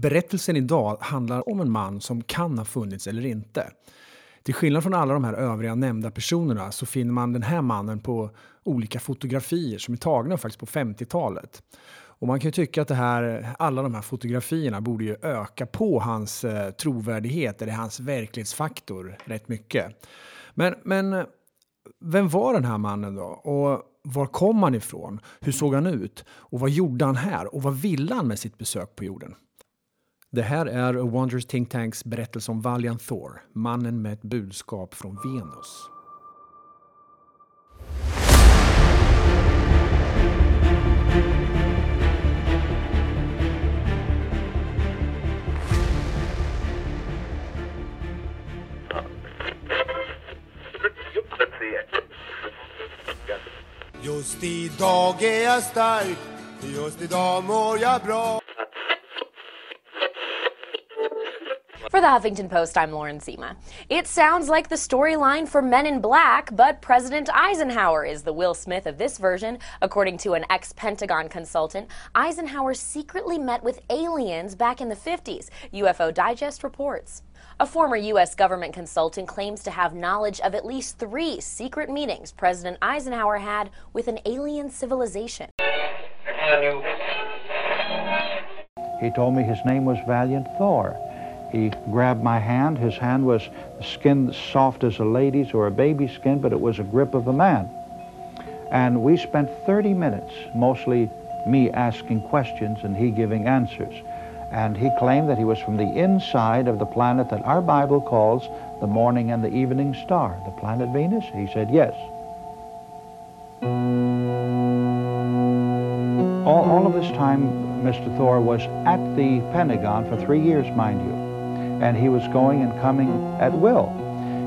Berättelsen idag handlar om en man som kan ha funnits eller inte. Till skillnad från alla de här övriga nämnda personerna så finner man den här mannen på olika fotografier som är tagna faktiskt på 50-talet. Och man kan ju tycka att det här, alla de här fotografierna borde ju öka på hans eh, trovärdighet eller hans verklighetsfaktor rätt mycket. Men, men vem var den här mannen då? Och var kom han ifrån? Hur såg han ut? Och vad gjorde han här? Och vad ville han med sitt besök på jorden? Det här är A Wonders Think Tanks berättelse om Valiant Thor, mannen med ett budskap från Venus. Just idag är jag stark, just idag mår jag bra For the Huffington Post, I'm Lauren Zima. It sounds like the storyline for Men in Black, but President Eisenhower is the Will Smith of this version. According to an ex Pentagon consultant, Eisenhower secretly met with aliens back in the 50s, UFO Digest reports. A former U.S. government consultant claims to have knowledge of at least three secret meetings President Eisenhower had with an alien civilization. He told me his name was Valiant Thor. He grabbed my hand. His hand was skin soft as a lady's or a baby's skin, but it was a grip of a man. And we spent 30 minutes, mostly me asking questions and he giving answers. And he claimed that he was from the inside of the planet that our Bible calls the morning and the evening star, the planet Venus. He said yes. All, all of this time, Mr. Thor was at the Pentagon for three years, mind you and he was going and coming at will.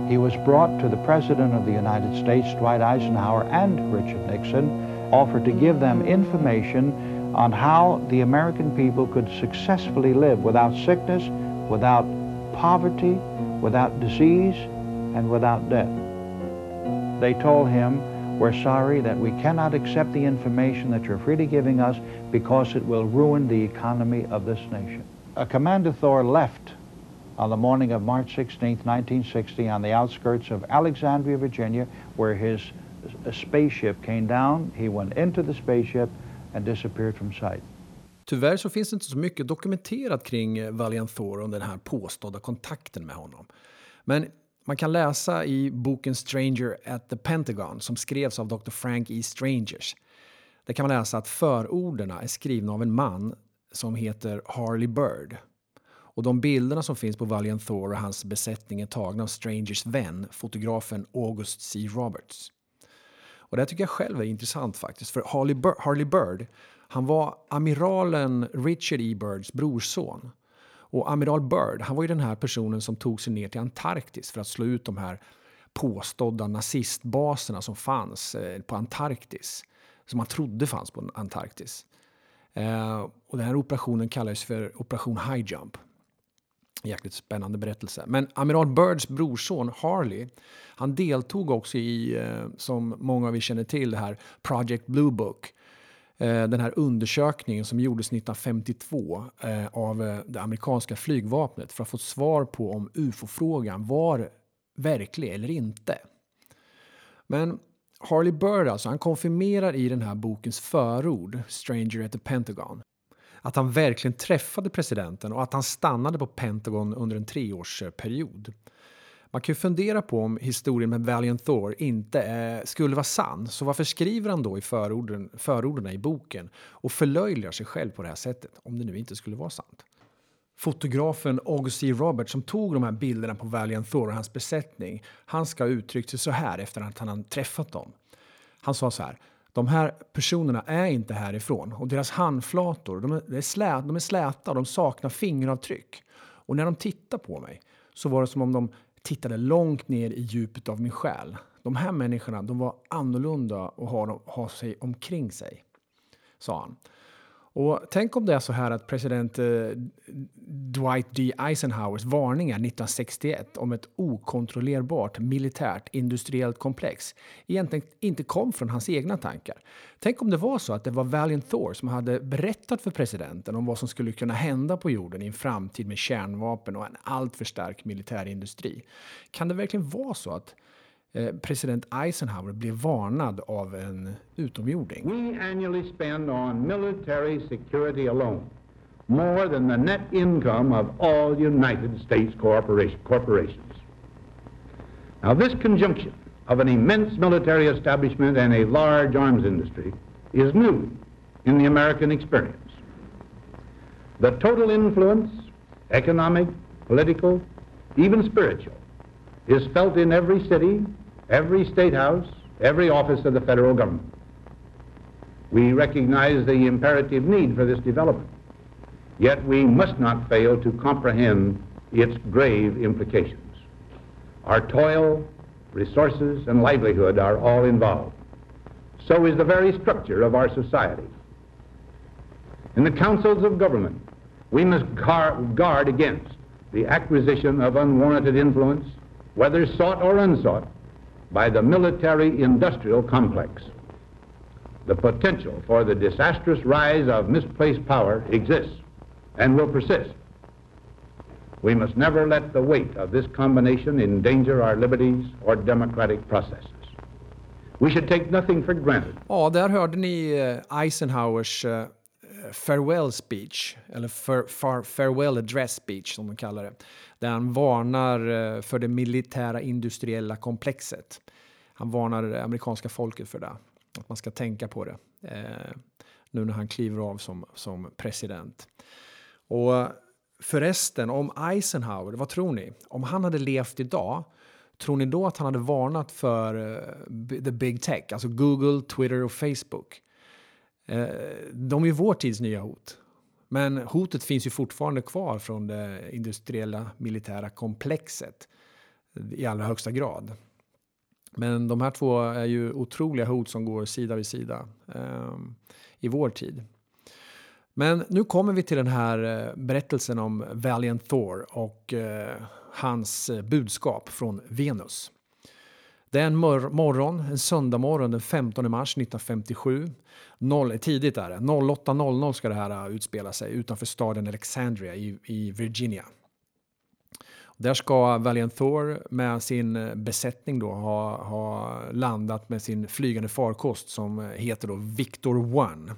He was brought to the President of the United States, Dwight Eisenhower, and Richard Nixon, offered to give them information on how the American people could successfully live without sickness, without poverty, without disease, and without death. They told him, we're sorry that we cannot accept the information that you're freely giving us because it will ruin the economy of this nation. Uh, Commander Thor left on the morning of March 16, 1960, on the outskirts of Alexandria, Virginia, where his spaceship came down. He went into the spaceship and disappeared from sight. Tyvärr så finns det inte så mycket dokumenterat kring Valiant Thor och den här påstådda kontakten med honom. Men man kan läsa i boken Stranger at the Pentagon som skrevs av Dr. Frank E. Strangers. Där kan man läsa att förorderna är skrivna av en man som heter Harley Bird och de bilderna som finns på Valiant Thor och hans besättning är tagna av Strangers vän, fotografen August C. Roberts. Och det tycker jag själv är intressant faktiskt, för Harley, Bur Harley Bird, han var amiralen Richard E. Birds brorson. Och amiral Bird, han var ju den här personen som tog sig ner till Antarktis för att slå ut de här påstådda nazistbaserna som fanns eh, på Antarktis. Som man trodde fanns på Antarktis. Eh, och den här operationen kallades för Operation High Jump. Jäkligt spännande berättelse. Men amiral Birds brorson Harley, han deltog också i, eh, som många av er känner till, det här Project Blue Book. Eh, den här undersökningen som gjordes 1952 eh, av det amerikanska flygvapnet för att få svar på om ufo-frågan var verklig eller inte. Men Harley Bird alltså, han konfirmerar i den här bokens förord, Stranger at the Pentagon, att han verkligen träffade presidenten och att han stannade på Pentagon under en treårsperiod. Man kan ju fundera på om historien med Valiant Thor inte eh, skulle vara sann. Så varför skriver han då i förorden, förorden i boken och förlöjligar sig själv på det här sättet om det nu inte skulle vara sant? Fotografen August C. Roberts som tog de här bilderna på Valiant Thor och hans besättning, han ska ha uttryckt sig så här efter att han träffat dem. Han sa så här de här personerna är inte härifrån och deras handflator de är, slä, de är släta och de saknar fingeravtryck. Och när de tittar på mig så var det som om de tittade långt ner i djupet av min själ. De här människorna de var annorlunda att ha, ha sig omkring sig, sa han. Och tänk om det är så här att president eh, Dwight D. Eisenhowers varningar 1961 om ett okontrollerbart militärt industriellt komplex egentligen inte kom från hans egna tankar. Tänk om det var så att det var Valiant Thor som hade berättat för presidenten om vad som skulle kunna hända på jorden i en framtid med kärnvapen och en alltför stark militärindustri. Kan det verkligen vara så att Eh, president Eisenhower blev varnad av en utomjording. We annually spend on military security alone more than the net income of all United States corporations. Now this conjunction of an immense military establishment and a large arms industry is new in the American experience. The total influence, economic, political, even spiritual, is felt in every city every state house, every office of the federal government. We recognize the imperative need for this development, yet we must not fail to comprehend its grave implications. Our toil, resources, and livelihood are all involved. So is the very structure of our society. In the councils of government, we must guard against the acquisition of unwarranted influence, whether sought or unsought, by the military industrial complex. The potential for the disastrous rise of misplaced power exists and will persist. We must never let the weight of this combination endanger our liberties or democratic processes. We should take nothing for granted. Ja, där hörde ni eh, Eisenhowers uh, farewell speech, eller far, far, farewell address speech som de kallar det. Där han varnar eh, för det militära industriella komplexet. Han varnar det amerikanska folket för det. Att man ska tänka på det. Eh, nu när han kliver av som, som president. Och förresten, om Eisenhower, vad tror ni? Om han hade levt idag, tror ni då att han hade varnat för uh, the big tech, alltså Google, Twitter och Facebook? Eh, de är vår tids nya hot. Men hotet finns ju fortfarande kvar från det industriella militära komplexet i allra högsta grad. Men de här två är ju otroliga hot som går sida vid sida eh, i vår tid. Men nu kommer vi till den här eh, berättelsen om Valiant Thor och eh, hans eh, budskap från Venus. Det är en mor morgon, en söndagmorgon den 15 mars 1957. Noll, tidigt är det. 08.00 ska det här äh, utspela sig utanför staden Alexandria i, i Virginia. Där ska Valiant Thor med sin äh, besättning då ha, ha landat med sin flygande farkost som äh, heter då Victor One.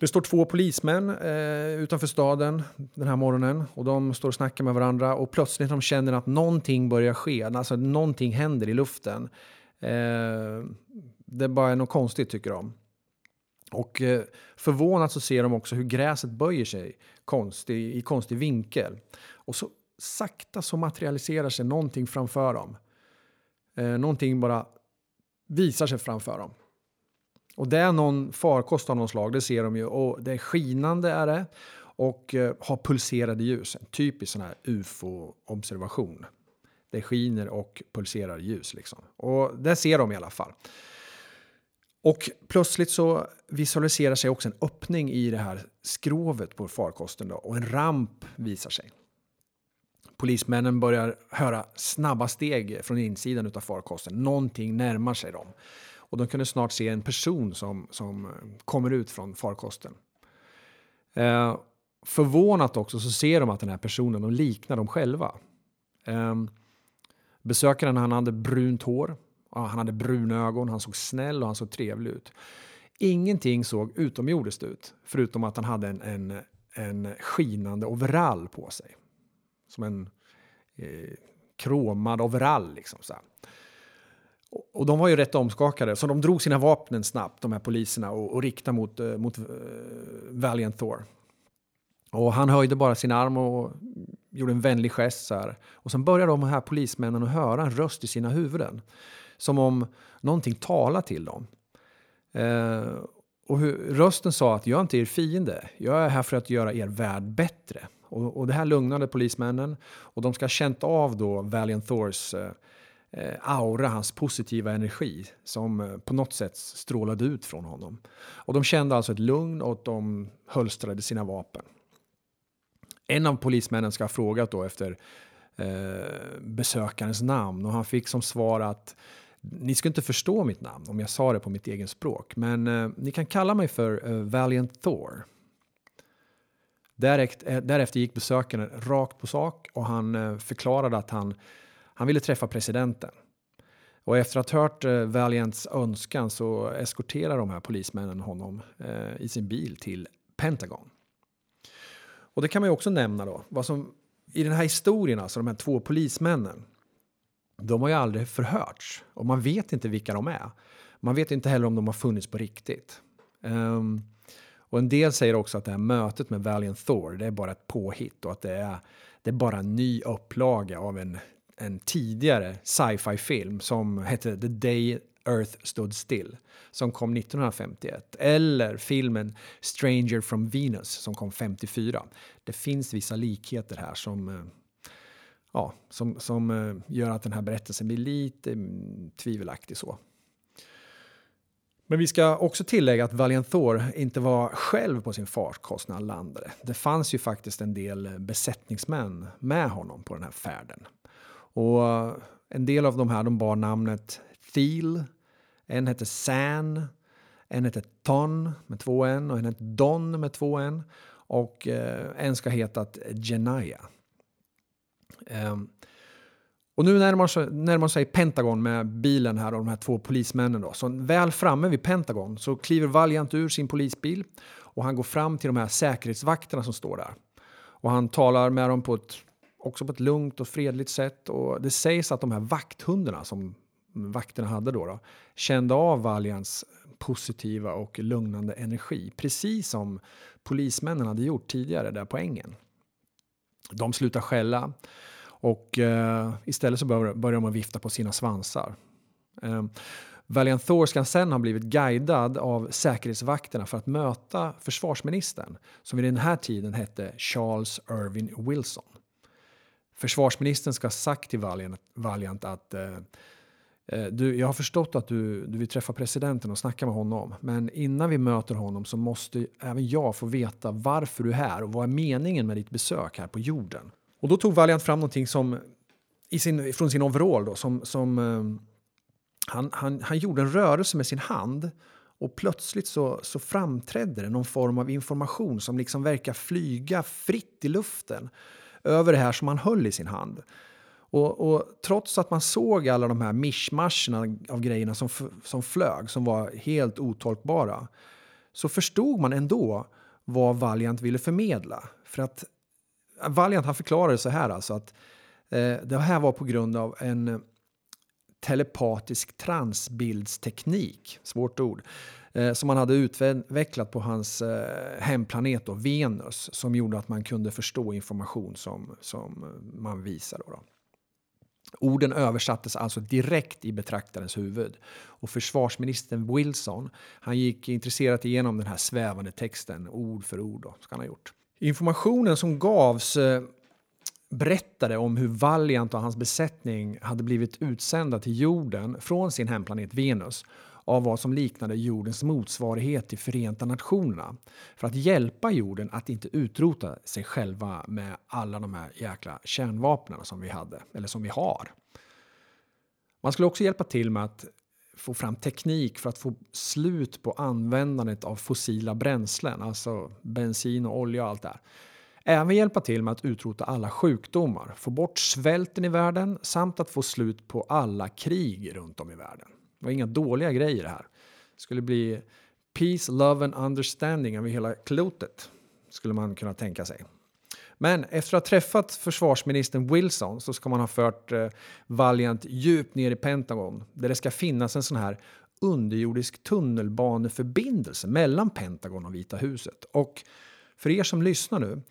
Det står två polismän eh, utanför staden den här morgonen och de står och snackar med varandra och plötsligt de känner att någonting börjar ske, alltså någonting händer i luften. Eh, det bara är något konstigt tycker de. Och eh, förvånat så ser de också hur gräset böjer sig konstig, i, i konstig vinkel. Och så sakta så materialiserar sig någonting framför dem. Eh, någonting bara visar sig framför dem. Och det är någon farkost av någon slag, det ser de ju. Och det är skinande är det och eh, har pulserade ljus. En typisk sån här ufo-observation. Det skiner och pulserar ljus liksom. Och det ser de i alla fall. Och plötsligt så visualiserar sig också en öppning i det här skrovet på farkosten då, och en ramp visar sig. Polismännen börjar höra snabba steg från insidan av farkosten. Någonting närmar sig dem. Och de kunde snart se en person som, som eh, kommer ut från farkosten. Eh, förvånat också så ser de att den här personen de liknar dem själva. Eh, besökaren han hade brunt hår, han hade bruna ögon, han såg snäll och han såg trevlig ut. Ingenting såg utomjordiskt ut, förutom att han hade en, en, en skinande overall på sig. Som en eh, kromad overall. Liksom, så här. Och de var ju rätt omskakade, så de drog sina vapen snabbt, de här poliserna, och, och riktade mot, uh, mot uh, Valiant Thor. Och han höjde bara sin arm och gjorde en vänlig gest. Så här. Och sen började de här polismännen att höra en röst i sina huvuden. Som om någonting talade till dem. Uh, och hur, rösten sa att jag är inte er fiende, jag är här för att göra er värld bättre. Och, och det här lugnade polismännen och de ska ha känt av då Valiant Thors eh, Eh, aura, hans positiva energi som eh, på något sätt strålade ut från honom. Och de kände alltså ett lugn och de hölstrade sina vapen. En av polismännen ska ha frågat då efter eh, besökarens namn och han fick som svar att ni skulle inte förstå mitt namn om jag sa det på mitt eget språk, men eh, ni kan kalla mig för eh, Valiant Thor. Därefter, eh, därefter gick besökaren rakt på sak och han eh, förklarade att han, han ville träffa presidenten. Och efter att ha hört eh, Valiants önskan så eskorterar de här polismännen honom eh, i sin bil till Pentagon. Och det kan man ju också nämna då, vad som i den här historien, alltså de här två polismännen, de har ju aldrig förhörts och man vet inte vilka de är. Man vet inte heller om de har funnits på riktigt. Um, och en del säger också att det här mötet med Valiant Thor, det är bara ett påhitt och att det är, det är bara en ny upplaga av en, en tidigare sci-fi film som hette The Day Earth Stood Still som kom 1951. Eller filmen Stranger from Venus som kom 54. Det finns vissa likheter här som, eh, ja, som, som eh, gör att den här berättelsen blir lite mm, tvivelaktig. så. Men vi ska också tillägga att Valiant Thor inte var själv på sin farkost när han landade. Det fanns ju faktiskt en del eh, besättningsmän med honom på den här färden. Och eh, en del av de här de bar namnet Thiel, en hette San, en hette Ton med två n och en hette Don med två n och eh, en ska heta Genaya. Um, ehm, och nu närmar sig, närmar sig Pentagon med bilen här och de här två polismännen. Då. Så väl framme vid Pentagon så kliver Valiant ur sin polisbil och han går fram till de här säkerhetsvakterna som står där. Och han talar med dem på ett, också på ett lugnt och fredligt sätt. Och det sägs att de här vakthundarna som vakterna hade då, då kände av Valians positiva och lugnande energi. Precis som polismännen hade gjort tidigare där på ängen. De slutar skälla och eh, istället så börjar, börjar de vifta på sina svansar. Eh, Valiant Thor ska sen ha blivit guidad av säkerhetsvakterna för att möta försvarsministern som vid den här tiden hette Charles Irvin Wilson. Försvarsministern ska ha sagt till Valiant, Valiant att eh, eh, du, jag har förstått att du, du vill träffa presidenten och snacka med honom. Men innan vi möter honom så måste även jag få veta varför du är här och vad är meningen med ditt besök här på jorden. Och då tog Valiant fram någonting som, i sin, från sin overall då, som, som eh, han, han, han gjorde en rörelse med sin hand och plötsligt så, så framträdde det någon form av information som liksom verkar flyga fritt i luften över det här som han höll i sin hand. Och, och trots att man såg alla de här mischmascherna av grejerna som, som flög, som var helt otolkbara, så förstod man ändå vad Valiant ville förmedla. För att eh, Valiant han förklarade så här alltså att eh, det här var på grund av en telepatisk transbildsteknik, svårt ord, eh, som man hade utvecklat på hans eh, hemplanet då, Venus som gjorde att man kunde förstå information som, som man visar. Då, då. Orden översattes alltså direkt i betraktarens huvud. Och försvarsministern Wilson han gick intresserat igenom den här svävande texten ord för ord. Då, ska han ha gjort. Informationen som gavs eh, berättade om hur Valiant och hans besättning hade blivit utsända till jorden från sin hemplanet Venus av vad som liknade jordens motsvarighet till Förenta Nationerna för att hjälpa jorden att inte utrota sig själva med alla de här jäkla kärnvapnen som vi hade, eller som vi har. Man skulle också hjälpa till med att få fram teknik för att få slut på användandet av fossila bränslen, alltså bensin och olja och allt det här. Även hjälpa till med att utrota alla sjukdomar, få bort svälten i världen samt att få slut på alla krig runt om i världen. Det var inga dåliga grejer det här. Det skulle bli peace, love and understanding över hela klotet, skulle man kunna tänka sig. Men efter att ha träffat försvarsministern Wilson så ska man ha fört eh, Valiant djupt ner i Pentagon där det ska finnas en sån här underjordisk tunnelbaneförbindelse mellan Pentagon och Vita huset. Och för er som lyssnar nu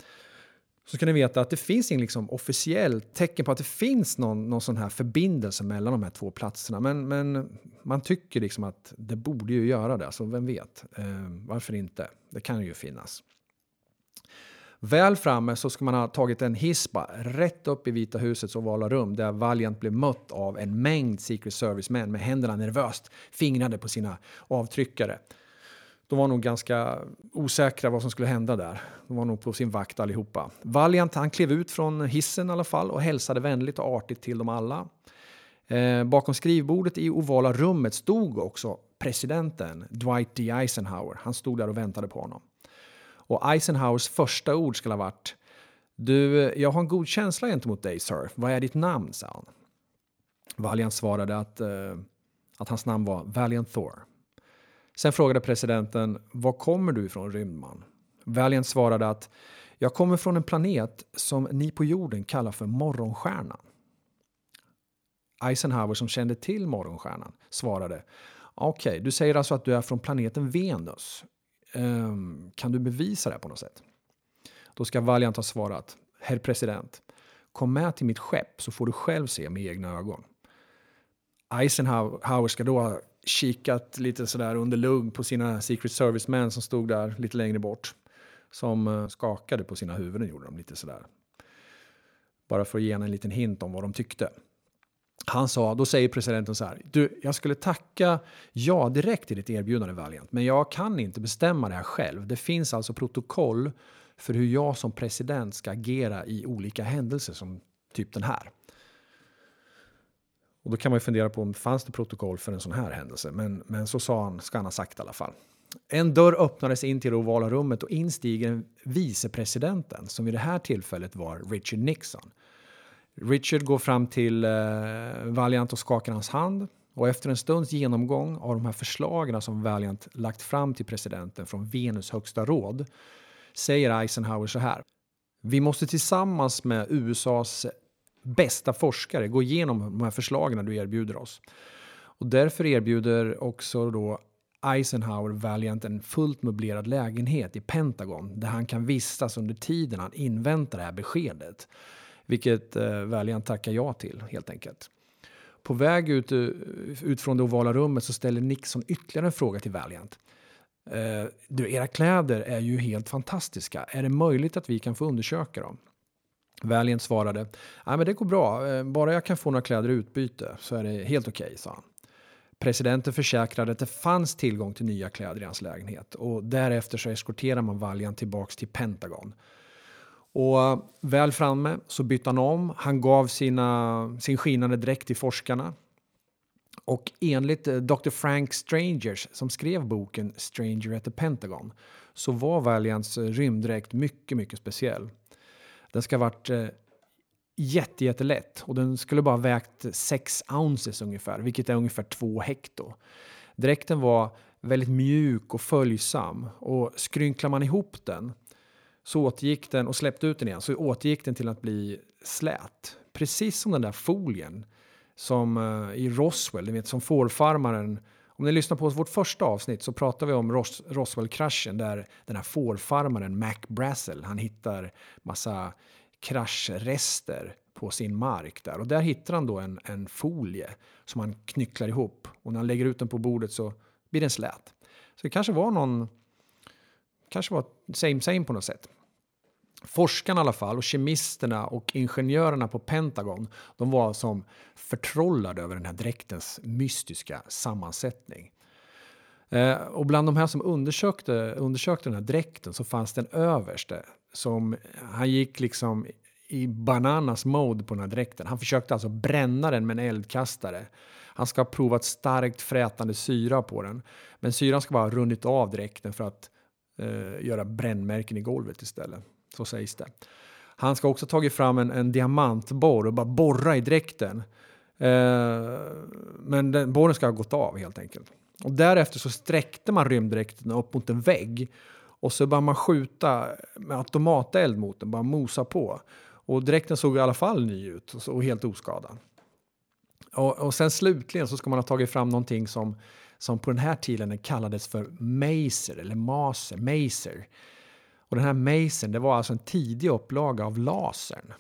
så ska ni veta att det finns inget liksom officiellt tecken på att det finns någon, någon sån här förbindelse mellan de här två platserna. Men, men man tycker liksom att det borde ju göra det, alltså vem vet? Eh, varför inte? Det kan ju finnas. Väl framme så ska man ha tagit en hiss rätt upp i Vita husets ovala rum där Valiant blev mött av en mängd Secret Service-män med händerna nervöst fingrade på sina avtryckare. De var nog ganska osäkra vad som skulle hända där. De var nog på sin vakt allihopa. Valiant han klev ut från hissen i alla fall och hälsade vänligt och artigt till dem alla. Eh, bakom skrivbordet i ovala rummet stod också presidenten Dwight D. Eisenhower. Han stod där och väntade på honom. Och Eisenhowers första ord skulle ha varit Du, jag har en god känsla gentemot dig, sir. Vad är ditt namn? sa han. Valiant svarade att, eh, att hans namn var Valiant Thor. Sen frågade presidenten Var kommer du ifrån, rymdman? Valiant svarade att Jag kommer från en planet som ni på jorden kallar för Morgonstjärnan. Eisenhower som kände till Morgonstjärnan svarade Okej, okay, du säger alltså att du är från planeten Venus. Um, kan du bevisa det på något sätt? Då ska Valiant ha svarat Herr president, kom med till mitt skepp så får du själv se med egna ögon. Eisenhower ska då ha kikat lite sådär under lugg på sina Secret Service-män som stod där lite längre bort. Som eh, skakade på sina huvuden gjorde de lite sådär. Bara för att ge en liten hint om vad de tyckte. Han sa, då säger presidenten så här, du, jag skulle tacka ja direkt i ditt erbjudande Valiant, men jag kan inte bestämma det här själv. Det finns alltså protokoll för hur jag som president ska agera i olika händelser som typ den här. Och då kan man ju fundera på om det fanns det protokoll för en sån här händelse, men, men så sa han, ska han ha sagt i alla fall. En dörr öppnades in till det ovala rummet och instiger vicepresidenten som vid det här tillfället var Richard Nixon. Richard går fram till eh, Valiant och skakar hans hand. Och efter en stunds genomgång av de här förslagen som Valiant lagt fram till presidenten från Venus högsta råd säger Eisenhower så här. Vi måste tillsammans med USAs bästa forskare gå igenom de här förslagen du erbjuder oss. Och därför erbjuder också då Eisenhower Valiant en fullt möblerad lägenhet i Pentagon där han kan vistas under tiden han inväntar det här beskedet. Vilket eh, Valiant tackar ja till helt enkelt. På väg ut, eh, ut från det ovala rummet så ställer Nixon ytterligare en fråga till Valiant. Eh, du, era kläder är ju helt fantastiska. Är det möjligt att vi kan få undersöka dem? Valiant svarade, Nej, men det går bra. Eh, bara jag kan få några kläder i utbyte så är det helt okej, okay, sa han. Presidenten försäkrade att det fanns tillgång till nya kläder i hans lägenhet och därefter så eskorterar man Valiant tillbaks till Pentagon. Och eh, väl framme så bytte han om. Han gav sina, sin skinande dräkt till forskarna. Och enligt eh, Dr. Frank Strangers som skrev boken Stranger at the Pentagon så var Valiants rymddräkt mycket, mycket speciell. Den ska ha varit eh, jätte, jättelätt och den skulle bara vägt 6 ounces ungefär, vilket är ungefär 2 hekto. Dräkten var väldigt mjuk och följsam och skrynklar man ihop den så återgick den och släppte ut den igen så återgick den till att bli slät. Precis som den där folien som eh, i Roswell, ni vet som fårfarmaren. Om ni lyssnar på vårt första avsnitt så pratar vi om Ros Roswell-kraschen där den här fårfarmaren Mac Brassel, han hittar massa kraschrester på sin mark där och där hittar han då en, en folie som han knycklar ihop och när han lägger ut den på bordet så blir den slät. Så det kanske var någon kanske var same same på något sätt. Forskarna i alla fall och kemisterna och ingenjörerna på Pentagon de var som förtrollade över den här dräktens mystiska sammansättning. Eh, och bland de här som undersökte, undersökte den här dräkten så fanns den överste som han gick liksom i bananas mode på den här dräkten. Han försökte alltså bränna den med en eldkastare. Han ska ha provat starkt frätande syra på den. Men syran ska bara ha runnit av dräkten för att eh, göra brännmärken i golvet istället. Så sägs det. Han ska också tagit fram en, en diamantborr och bara borra i dräkten. Eh, men den, borren ska ha gått av helt enkelt. Och därefter så sträckte man rymddräkten upp mot en vägg och så började man skjuta med automateld mot den, bara mosa på. Och dräkten såg i alla fall ny ut och, och helt oskadad. Och, och sen slutligen så ska man ha tagit fram någonting som, som på den här tiden kallades för maser eller maser, maser. Och den här Mason, det var alltså en tidig upplaga av lasern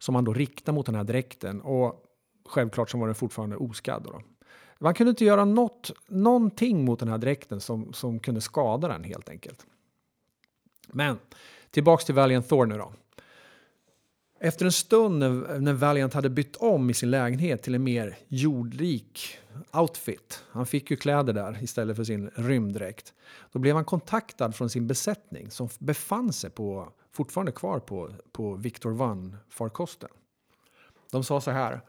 som man då riktade mot den här dräkten och självklart så var den fortfarande oskadd. Då. Man kunde inte göra något, någonting mot den här dräkten som, som kunde skada den helt enkelt. Men Tillbaks till Valiant Thor nu då. Efter en stund när, Valiant hade bytt om i sin lägenhet till en mer jordrik outfit, han fick ju kläder där istället för sin rymddräkt, då blev han kontaktad från sin besättning som befann sig på, fortfarande kvar på, på Victor One-farkosten. De sa så här.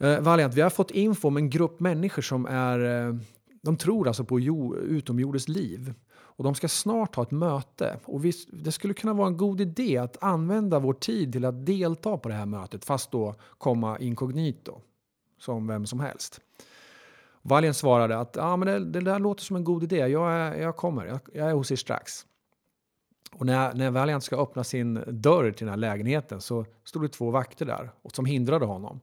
Eh, Valiant, vi har fått info om en grupp människor som är... Eh, de tror alltså på utomjordiskt liv. Och de ska snart ha ett möte. Och vi, det skulle kunna vara en god idé att använda vår tid till att delta på det här mötet, fast då komma inkognito, som vem som helst. Valien svarade att ah, men det, det där låter som en god idé, jag, är, jag kommer, jag, jag är hos er strax. Och när, när Valiant ska öppna sin dörr till den här lägenheten så stod det två vakter där som hindrade honom.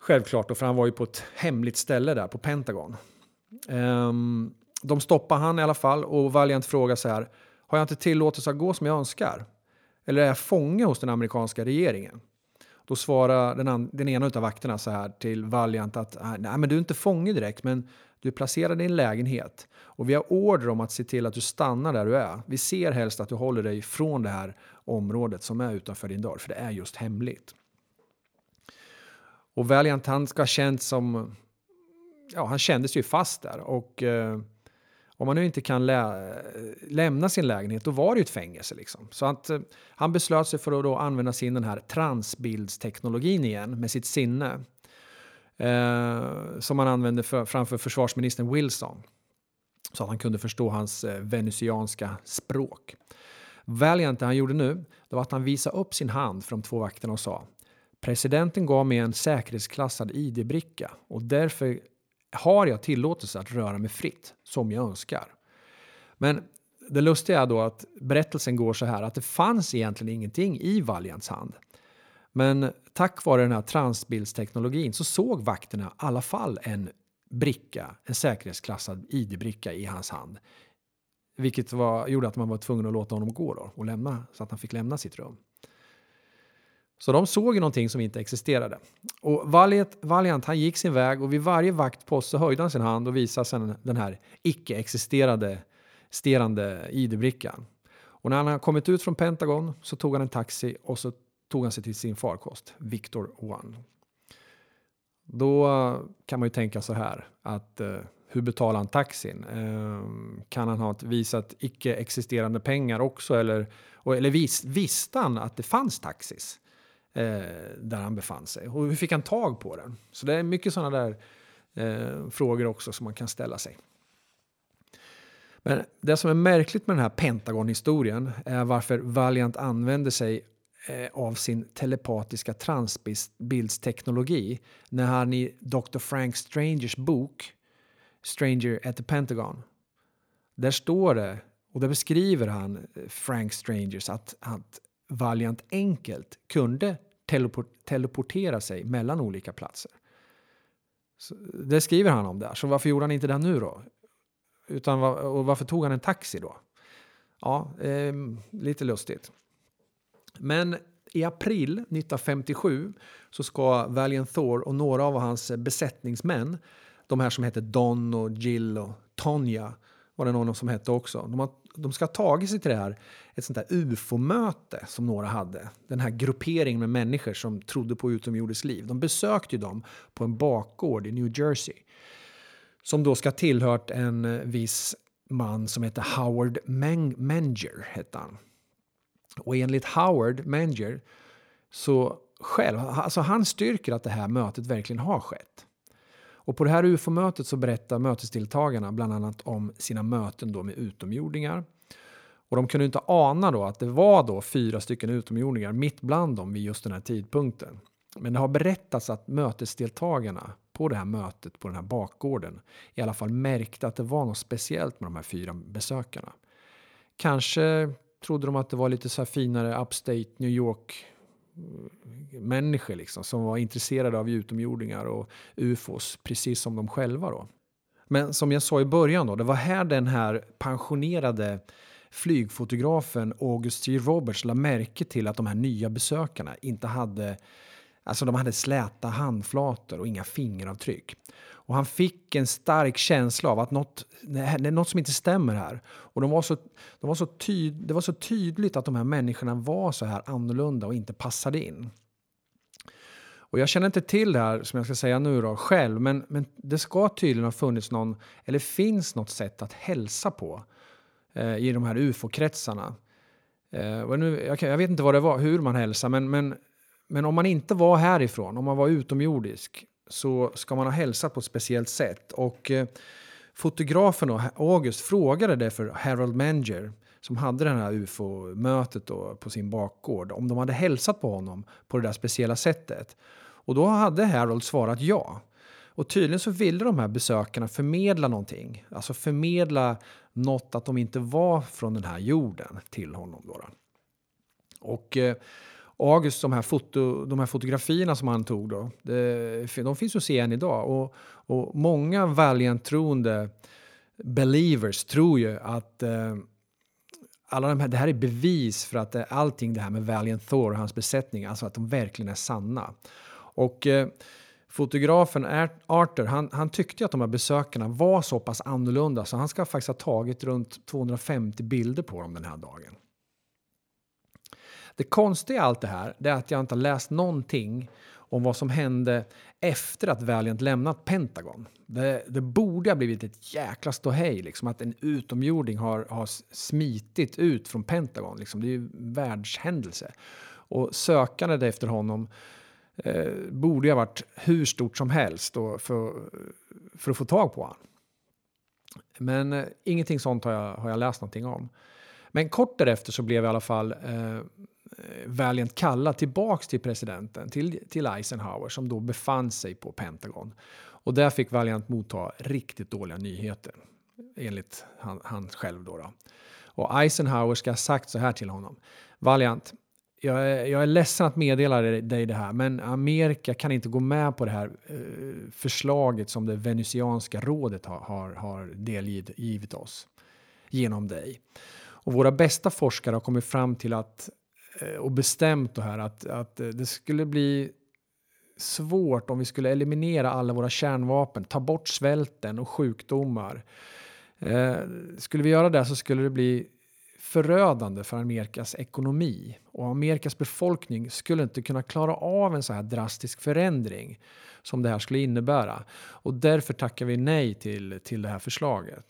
Självklart, för han var ju på ett hemligt ställe där på Pentagon. Um, de stoppar han i alla fall och Valiant frågar så här. Har jag inte tillåtelse att gå som jag önskar? Eller är jag fånge hos den amerikanska regeringen? Då svarar den, den ena av vakterna så här till Valiant att ah, nej, men du är inte fånge direkt, men du är placerad i en lägenhet och vi har order om att se till att du stannar där du är. Vi ser helst att du håller dig från det här området som är utanför din dörr, för det är just hemligt. Och Valiant han ska ha känts som... Ja, han kändes ju fast där och eh, om man nu inte kan lä lämna sin lägenhet, då var det ju ett fängelse. Liksom. Så att, eh, han beslöt sig för att då använda sin den här transbildsteknologin igen med sitt sinne. Eh, som han använde för, framför försvarsministern Wilson. Så att han kunde förstå hans eh, venusianska språk. Valiant, det han gjorde nu, det var att han visade upp sin hand för de två vakterna och sa Presidenten gav mig en säkerhetsklassad ID-bricka och därför har jag tillåtelse att röra mig fritt som jag önskar. Men det lustiga är då att berättelsen går så här att det fanns egentligen ingenting i Valiants hand. Men tack vare den här transbildsteknologin så såg vakterna i alla fall en bricka, en säkerhetsklassad ID-bricka i hans hand. Vilket var, gjorde att man var tvungen att låta honom gå då och lämna, så att han fick lämna sitt rum. Så de såg ju någonting som inte existerade. Och Valiant, Valiant han gick sin väg och vid varje vaktpost så höjde han sin hand och visade sen den här icke-existerande sterande ID-brickan. Och när han hade kommit ut från Pentagon så tog han en taxi och så tog han sig till sin farkost, Victor One. Då eh, kan man ju tänka så här att eh, hur betalar han taxin? Eh, kan han ha visat icke-existerande pengar också? Eller, eller vis, visste han att det fanns taxis? Eh, där han befann sig. Och hur fick han tag på den? Så det är mycket sådana där eh, frågor också som man kan ställa sig. Men det som är märkligt med den här Pentagon-historien är varför Valiant använder sig eh, av sin telepatiska transbildsteknologi när han i Dr. Frank Strangers bok Stranger at the Pentagon där står det, och där beskriver han eh, Frank Strangers att, att Valiant enkelt kunde teleportera sig mellan olika platser. Så det skriver han om där, så varför gjorde han inte det nu då? Utan, och varför tog han en taxi då? Ja, eh, lite lustigt. Men i april 1957 så ska Valiant Thor och några av hans besättningsmän, de här som heter Don och Jill och Tonja, var det någon som hette också. De, har, de ska ha tagit sig till det här, ett sånt där ufo-möte som några hade. Den här grupperingen med människor som trodde på utomjordiskt liv. De besökte ju dem på en bakgård i New Jersey. Som då ska ha tillhört en viss man som heter Howard Menger. Hette han. Och enligt Howard Menger så själv, alltså han styrker att det här mötet verkligen har skett. Och på det här UFO-mötet så berättar mötesdeltagarna bland annat om sina möten då med utomjordingar. Och de kunde inte ana då att det var då fyra stycken utomjordingar mitt bland dem vid just den här tidpunkten. Men det har berättats att mötesdeltagarna på det här mötet på den här bakgården i alla fall märkte att det var något speciellt med de här fyra besökarna. Kanske trodde de att det var lite så här finare upstate New York människor liksom, som var intresserade av utomjordingar och ufos, precis som de själva. Då. Men som jag sa i början, då, det var här den här pensionerade flygfotografen August G. Roberts la märke till att de här nya besökarna inte hade Alltså de hade släta handflator och inga fingeravtryck. Och han fick en stark känsla av att något, det är något som inte stämmer här. Och de var så, de var så tyd, det var så tydligt att de här människorna var så här annorlunda och inte passade in. Och jag känner inte till det här som jag ska säga nu då, själv, men, men det ska tydligen ha funnits någon, eller finns något sätt att hälsa på eh, i de här ufo-kretsarna. Eh, nu, jag, jag, vet inte vad det var, hur man hälsar, men, men, men om man inte var härifrån, om man var utomjordisk, så ska man ha hälsat på ett speciellt sätt. Och eh, fotografen August frågade det för Harold Menger som hade det här ufo-mötet på sin bakgård om de hade hälsat på honom på det där speciella sättet. Och då hade Harold svarat ja. Och tydligen så ville de här besökarna förmedla någonting. Alltså förmedla något att de inte var från den här jorden till honom. Då, Och eh, August, de här, foto, de här fotografierna som han tog, då, det, de finns att se än idag. Och, och många Valiant-troende believers tror ju att eh, alla de här, det här är bevis för att eh, allting det här med Valiant Thor och hans besättning, alltså att de verkligen är sanna. Och eh, fotografen Arthur, han, han tyckte att de här besökarna var så pass annorlunda så han ska faktiskt ha tagit runt 250 bilder på dem den här dagen. Det konstiga i allt det här är att jag inte har läst någonting om vad som hände efter att Valiant lämnat Pentagon. Det, det borde ha blivit ett jäkla ståhej, liksom, att en utomjording har, har smitit ut från Pentagon. Liksom. Det är ju världshändelse. Och sökandet efter honom eh, borde ha varit hur stort som helst då för, för att få tag på honom. Men eh, ingenting sånt har jag, har jag läst någonting om. Men kort därefter så blev i alla fall eh, Valiant kallad tillbaks till presidenten, till, till Eisenhower som då befann sig på Pentagon. Och där fick Valiant motta riktigt dåliga nyheter, enligt han, han själv. Då, då. Och Eisenhower ska ha sagt så här till honom. Valiant, jag är, jag är ledsen att meddela dig det här, men Amerika kan inte gå med på det här eh, förslaget som det venusianska rådet har, har, har delgivit oss genom dig. Och våra bästa forskare har kommit fram till att eh, och bestämt det här att, att det skulle bli svårt om vi skulle eliminera alla våra kärnvapen, ta bort svälten och sjukdomar. Eh, skulle vi göra det så skulle det bli förödande för Amerikas ekonomi och Amerikas befolkning skulle inte kunna klara av en så här drastisk förändring som det här skulle innebära. Och därför tackar vi nej till, till det här förslaget.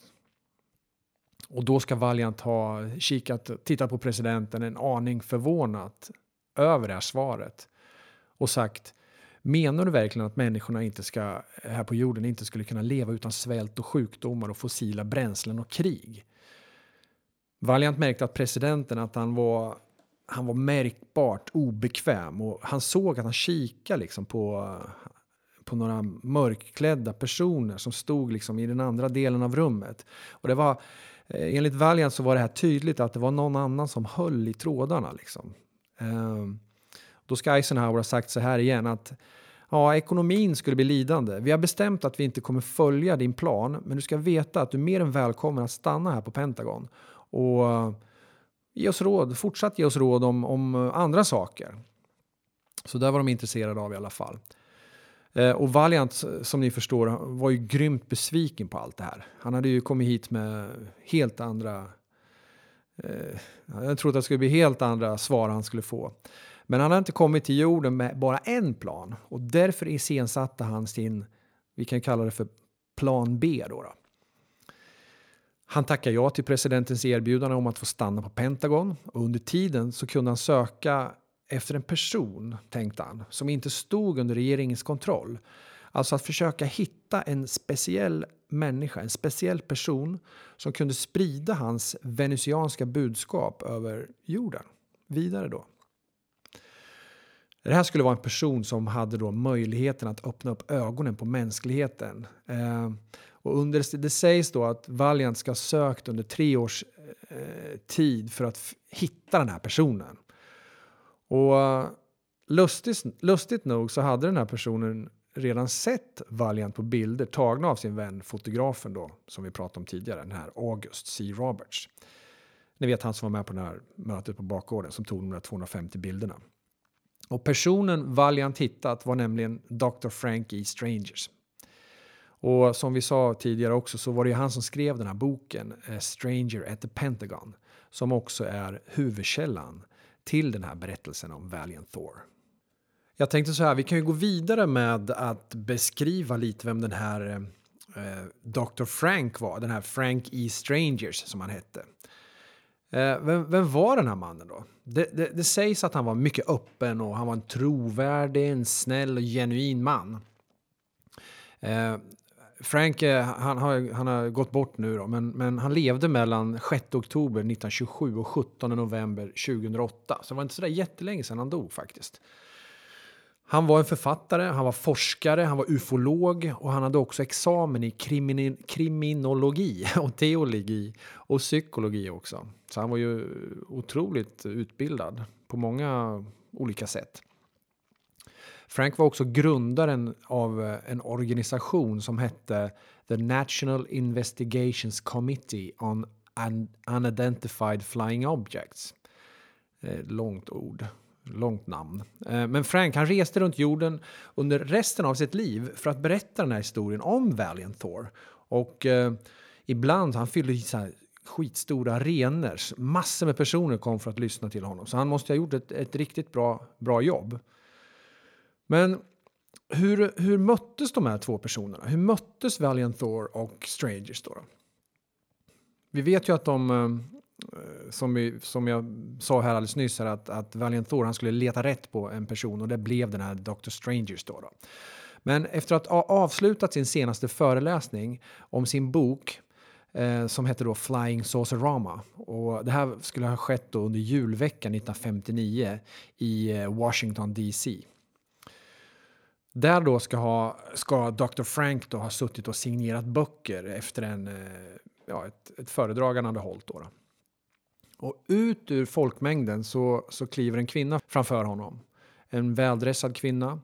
Och då ska Valiant ha kikat, tittat på presidenten en aning förvånat över det här svaret och sagt Menar du verkligen att människorna inte ska, här på jorden inte skulle kunna leva utan svält och sjukdomar och fossila bränslen och krig? Valiant märkte att presidenten att han var, han var märkbart obekväm och han såg att han kikade liksom på, på några mörkklädda personer som stod liksom i den andra delen av rummet. Och det var, eh, enligt Valiant så var det här tydligt att det var någon annan som höll i trådarna. Liksom. Um, då ska Eisenhower ha sagt så här igen att ja, ekonomin skulle bli lidande. Vi har bestämt att vi inte kommer följa din plan, men du ska veta att du är mer än välkommen att stanna här på Pentagon och eh, ge oss råd, fortsatt ge oss råd om, om eh, andra saker. Så där var de intresserade av i alla fall. Eh, och Valiant, som ni förstår, var ju grymt besviken på allt det här. Han hade ju kommit hit med helt andra... Eh, jag trodde att det skulle bli helt andra svar han skulle få. Men han har inte kommit till jorden med bara en plan och därför iscensatte han sin, vi kan kalla det för plan B. Då, då. Han tackar ja till presidentens erbjudande om att få stanna på Pentagon och under tiden så kunde han söka efter en person, tänkte han, som inte stod under regeringens kontroll. Alltså att försöka hitta en speciell människa, en speciell person som kunde sprida hans venusianska budskap över jorden vidare då. Det här skulle vara en person som hade då möjligheten att öppna upp ögonen på mänskligheten. Eh, och under, det sägs då att Valiant ska ha sökt under tre års eh, tid för att hitta den här personen. Och lustigt, lustigt nog så hade den här personen redan sett Valiant på bilder tagna av sin vän fotografen då, som vi pratade om tidigare, den här August C. Roberts. Ni vet han som var med på det här mötet på bakgården som tog de där 250 bilderna. Och personen Valiant hittat var nämligen Dr. Frank E. Strangers. Och som vi sa tidigare också så var det ju han som skrev den här boken A Stranger at the Pentagon som också är huvudkällan till den här berättelsen om Valiant Thor. Jag tänkte så här, vi kan ju gå vidare med att beskriva lite vem den här eh, eh Dr. Frank var, den här Frank E. Strangers som han hette. Eh, vem, vem, var den här mannen då? Det, det, det, sägs att han var mycket öppen och han var en trovärdig, en snäll och genuin man. Eh, Frank eh, han har, han har gått bort nu då, men, men han levde mellan 6 oktober 1927 och 17 november 2008. Så det var inte så där jättelänge sedan han dog faktiskt. Han var en författare, han var forskare, han var ufolog och han hade också examen i krimin kriminologi och teologi och psykologi också. Så han var ju otroligt utbildad på många olika sätt. Frank var också grundaren av eh, en organisation som hette The National Investigations Committee on Unidentified Flying Objects. Eh, långt ord, långt namn. Eh, men Frank han reste runt jorden under resten av sitt liv för att berätta den här historien om Valiant Thor. Och eh, ibland han fyllde så här skitstora arenor. Massor med personer kom för att lyssna till honom. Så han måste ha gjort ett, ett riktigt bra, bra jobb. Men hur, hur möttes de här två personerna? Hur möttes Valiant Thor och Strangers då? Vi vet ju att de, eh, som, vi, som jag sa här alldeles nyss, här, att, att Valiant Thor han skulle leta rätt på en person och det blev den här Dr. Strangers då. då. Men efter att ha avslutat sin senaste föreläsning om sin bok eh, som hette då Flying Saucerama. Och det här skulle ha skett då under julveckan 1959 i eh, Washington DC. Där då ska, ha, ska Dr. Frank då ha suttit och signerat böcker efter en, eh, ja, ett, ett föredrag han hade hållit. Då, då. Och ut ur folkmängden så, så kliver en kvinna framför honom. En väldressad kvinna.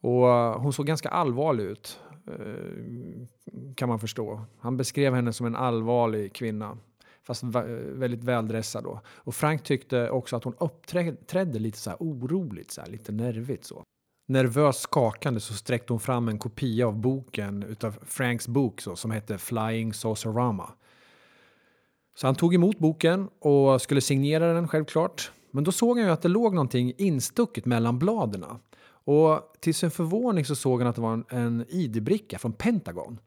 Och eh, hon såg ganska allvarlig ut, eh, kan man förstå. Han beskrev henne som en allvarlig kvinna, fast väldigt väldressad. Då. Och Frank tyckte också att hon uppträdde lite så här oroligt, så här, lite nervigt. Så. Nervöst skakande så sträckte hon fram en kopia av boken utav Franks bok så, som hette Flying Saucerama. Så han tog emot boken och skulle signera den självklart. Men då såg han ju att det låg någonting instucket mellan bladen. Och till sin förvåning så såg han att det var en, en ID-bricka från Pentagon.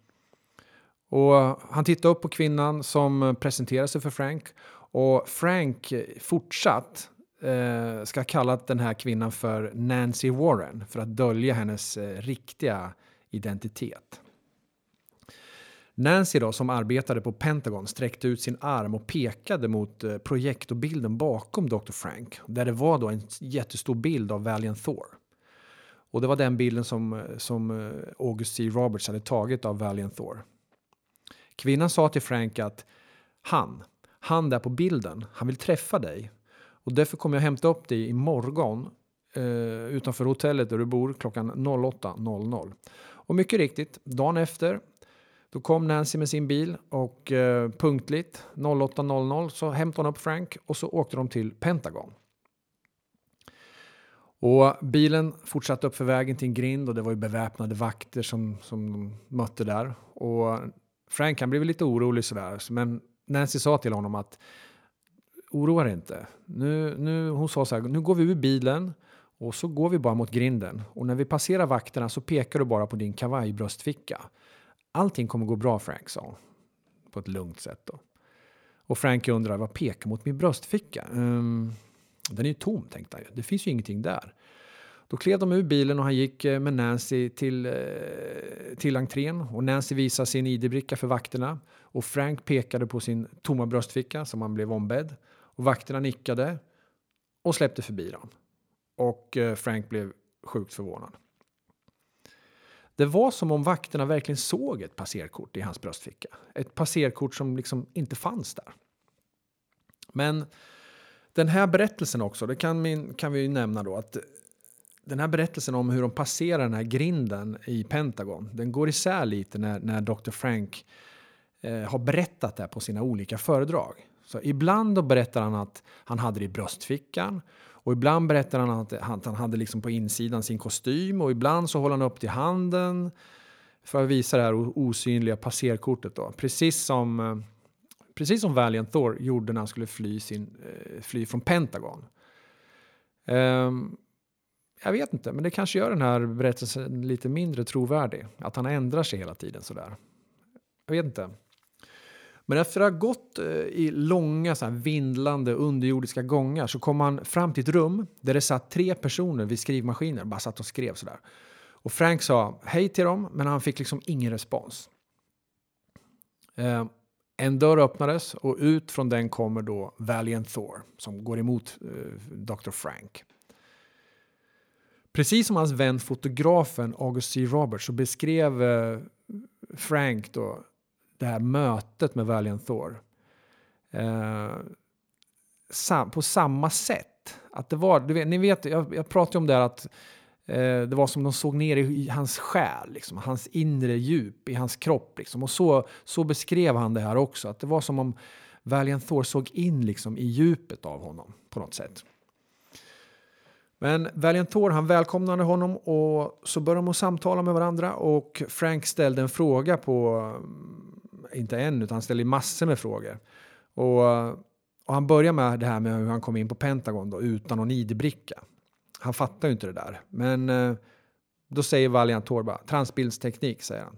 Och han tittade upp på kvinnan som presenterade sig för Frank. Och Frank fortsatt eh, ska kallat den här kvinnan för Nancy Warren för att dölja hennes eh, riktiga identitet. Nancy då, som arbetade på Pentagon sträckte ut sin arm och pekade mot eh, projektorbilden bakom Dr. Frank där det var då en jättestor bild av Valiant Thor. Och det var den bilden som, eh, som eh, August C. Roberts hade tagit av Valiant Thor. Kvinnan sa till Frank att han, han där på bilden, han vill träffa dig och därför kommer jag hämta upp dig imorgon eh, utanför hotellet där du bor klockan 08.00. Och mycket riktigt, dagen efter då kom Nancy med sin bil och eh, punktligt 08.00 så hämtade hon upp Frank och så åkte de till Pentagon. Och bilen fortsatte upp för vägen till en grind och det var ju beväpnade vakter som, som de mötte där. Och Frank han blev lite orolig sådär, men Nancy sa till honom att oroa dig inte. Nu, nu, hon sa så här, nu går vi ur bilen och så går vi bara mot grinden. Och när vi passerar vakterna så pekar du bara på din kavajbröstficka. Allting kommer gå bra Frank, sa hon. På ett lugnt sätt då. Och Frank undrar, vad pekar mot min bröstficka? Um, den är ju tom, tänkte han. Det finns ju ingenting där. Då klev de ur bilen och han gick eh, med Nancy till, eh, till entrén. Och Nancy visade sin ID-bricka för vakterna. Och Frank pekade på sin tomma bröstficka som han blev ombedd. Och vakterna nickade och släppte förbi dem. Och eh, Frank blev sjukt förvånad. Det var som om vakterna verkligen såg ett passerkort i hans bröstficka. Ett passerkort som liksom inte fanns där. Men den här berättelsen också, det kan, min, kan vi ju nämna då att den här berättelsen om hur de passerar den här grinden i Pentagon, den går isär lite när, när Dr. Frank eh, har berättat det på sina olika föredrag. Så ibland då berättar han att han hade det i bröstfickan Och ibland berättar han att han hade liksom på insidan sin kostym och ibland så håller han upp till handen för att visa det här osynliga passerkortet. Då. Precis som, eh, precis som Valiant Thor gjorde när han skulle fly, sin, eh, fly från Pentagon. Um, jag vet inte, men det kanske gör den här berättelsen lite mindre trovärdig. Att han ändrar sig hela tiden sådär. Jag vet inte. Men efter att ha gått eh, i långa så här, vindlande underjordiska gångar så kom han fram till ett rum där det satt tre personer vid skrivmaskiner. Bara satt och skrev sådär. Och Frank sa hej till dem, men han fick liksom ingen respons. Eh, en dörr öppnades och ut från den kommer då Valiant Thor som går emot eh, Dr. Frank. Precis som hans vän fotografen August C. Roberts så beskrev eh, Frank då det här mötet med Valiant Thor eh, sam på samma sätt. Att det var, du vet, ni vet, jag, jag pratade om det här att eh, det var som de såg ner i, i hans själ, liksom, hans inre djup, i hans kropp. Liksom. Och så, så beskrev han det här också, att det var som om Valiant Thor såg in liksom, i djupet av honom på något sätt. Men Valiant Thor han välkomnade honom och så började de samtala med varandra och Frank ställde en fråga på inte en, utan han ställer massor med frågor. Och, och han börjar med det här med hur han kom in på Pentagon då, utan någon ID-bricka. Han fattar ju inte det där. Men eh, då säger Valiant Torba, transbildsteknik säger han.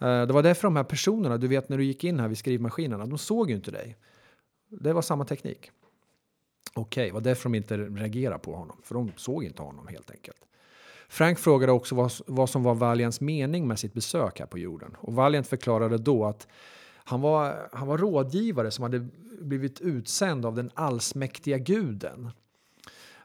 Eh, det var därför de här personerna, du vet när du gick in här vid skrivmaskinerna, de såg ju inte dig. Det var samma teknik. Okej, okay, var därför de inte reagerade på honom, för de såg inte honom helt enkelt. Frank frågade också vad, vad som var Valiants mening med sitt besök här på jorden. Och Valiant förklarade då att han var, han var rådgivare som hade blivit utsänd av den allsmäktiga guden.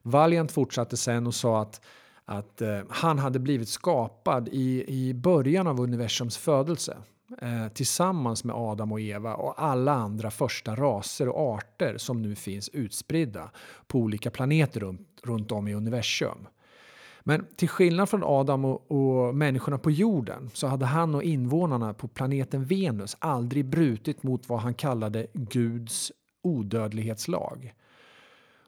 Valiant fortsatte sen och sa att, att eh, han hade blivit skapad i, i början av universums födelse eh, tillsammans med Adam och Eva och alla andra första raser och arter som nu finns utspridda på olika planeter runt, runt om i universum. Men till skillnad från Adam och, och, människorna på jorden så hade han och invånarna på planeten Venus aldrig brutit mot vad han kallade Guds odödlighetslag.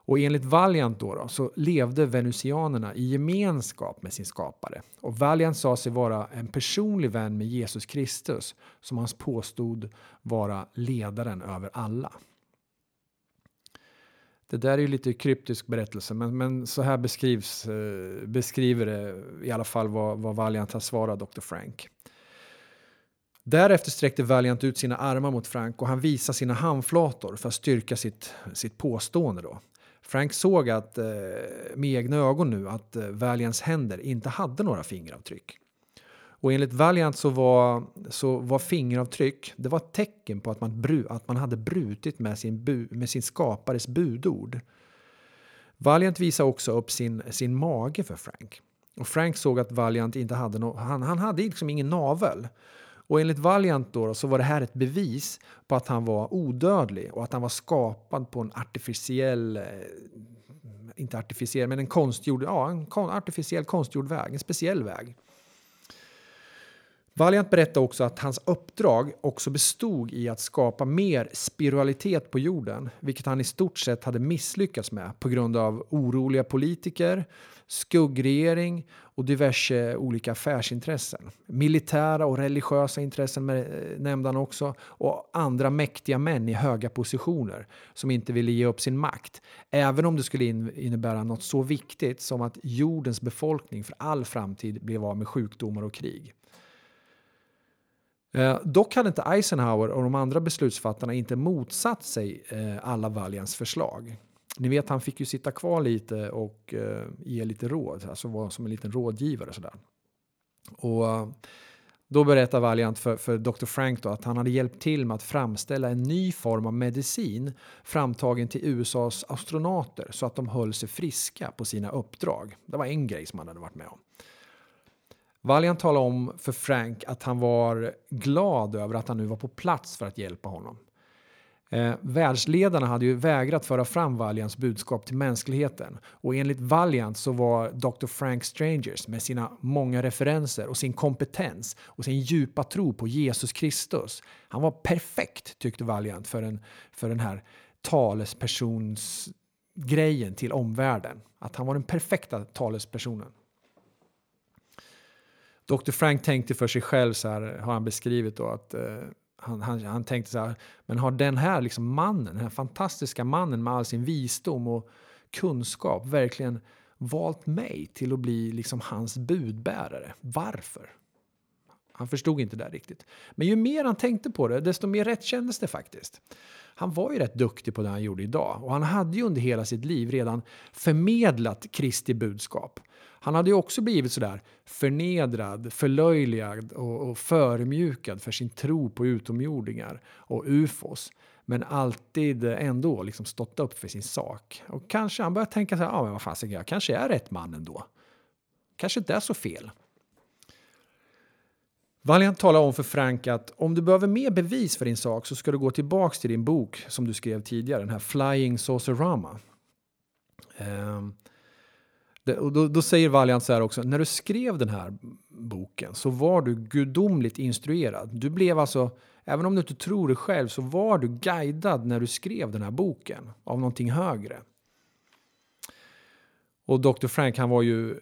Och enligt Valiant då, då, så levde venusianerna i gemenskap med sin skapare. Och Valiant sa sig vara en personlig vän med Jesus Kristus som han påstod vara ledaren över alla. Det där är ju lite kryptisk berättelse, men, men så här beskrivs, eh, beskriver det i alla fall vad, vad Valiant har svarat Dr. Frank. Därefter sträckte Valiant ut sina armar mot Frank och han visade sina handflator för att styrka sitt, sitt påstående. Då. Frank såg att, eh, med egna ögon nu att eh, Valiants händer inte hade några fingeravtryck. Och enligt Valiant så var, så var fingeravtryck det var ett tecken på att man, bru, att man hade brutit med sin, bu, med sin skapares budord. Valiant visade också upp sin, sin mage för Frank. Och Frank såg att Valiant inte hade no, han, han hade liksom ingen navel. Och enligt Valiant då, så var det här ett bevis på att han var odödlig och att han var skapad på en artificiell, eh, inte artificiell, men en konstgjord, ja, en artificiell konstgjord väg, en speciell väg. Valiant berättade också att hans uppdrag också bestod i att skapa mer spiralitet på jorden, vilket han i stort sett hade misslyckats med på grund av oroliga politiker, skuggregering och diverse olika affärsintressen. Militära och religiösa intressen eh, nämnde han också och andra mäktiga män i höga positioner som inte ville ge upp sin makt. Även om det skulle innebära något så viktigt som att jordens befolkning för all framtid blev av med sjukdomar och krig. Eh, dock hade inte Eisenhower och de andra beslutsfattarna inte motsatt sig eh, alla Valians förslag. Ni vet, han fick ju sitta kvar lite och eh, ge lite råd, alltså vara som en liten rådgivare. Sådär. Och eh, då berättar Valiant för, för Dr. Frank då att han hade hjälpt till med att framställa en ny form av medicin framtagen till USAs astronauter så att de höll sig friska på sina uppdrag. Det var en grej som han hade varit med om. Valiant talade om för Frank att han var glad över att han nu var på plats för att hjälpa honom. Eh, världsledarna hade ju vägrat föra fram Valiants budskap till mänskligheten och enligt Valiant så var Dr. Frank Strangers med sina många referenser och sin kompetens och sin djupa tro på Jesus Kristus. Han var perfekt tyckte Valiant för, en, för den här talespersons grejen till omvärlden. Att han var den perfekta talespersonen. Dr. Frank tänkte för sig själv, så här, har han beskrivit då, att eh, han, han, han, tänkte så här, men har den här liksom mannen, den här fantastiska mannen med all sin visdom och kunskap verkligen valt mig till att bli liksom hans budbärare? Varför? Han förstod inte det riktigt. Men ju mer han tänkte på det, desto mer rätt kändes det faktiskt. Han var ju rätt duktig på det han gjorde idag och han hade ju under hela sitt liv redan förmedlat Kristi budskap. Han hade ju också blivit sådär förnedrad, förlöjligad och, och förmjukad för sin tro på utomjordingar och ufos. Men alltid ändå liksom stått upp för sin sak. Och kanske han började tänka så här, ja men vad fan, jag kanske är rätt man ändå. Kanske inte är så fel. Valiant talar om för Frank att om du behöver mer bevis för din sak så ska du gå tillbaks till din bok som du skrev tidigare, den här Flying Saucerama. Um, och då, då, säger Valiant så här också, när du skrev den här boken så var du gudomligt instruerad. Du blev alltså, även om du inte tror det själv, så var du guidad när du skrev den här boken av någonting högre. Och Dr. Frank, han var ju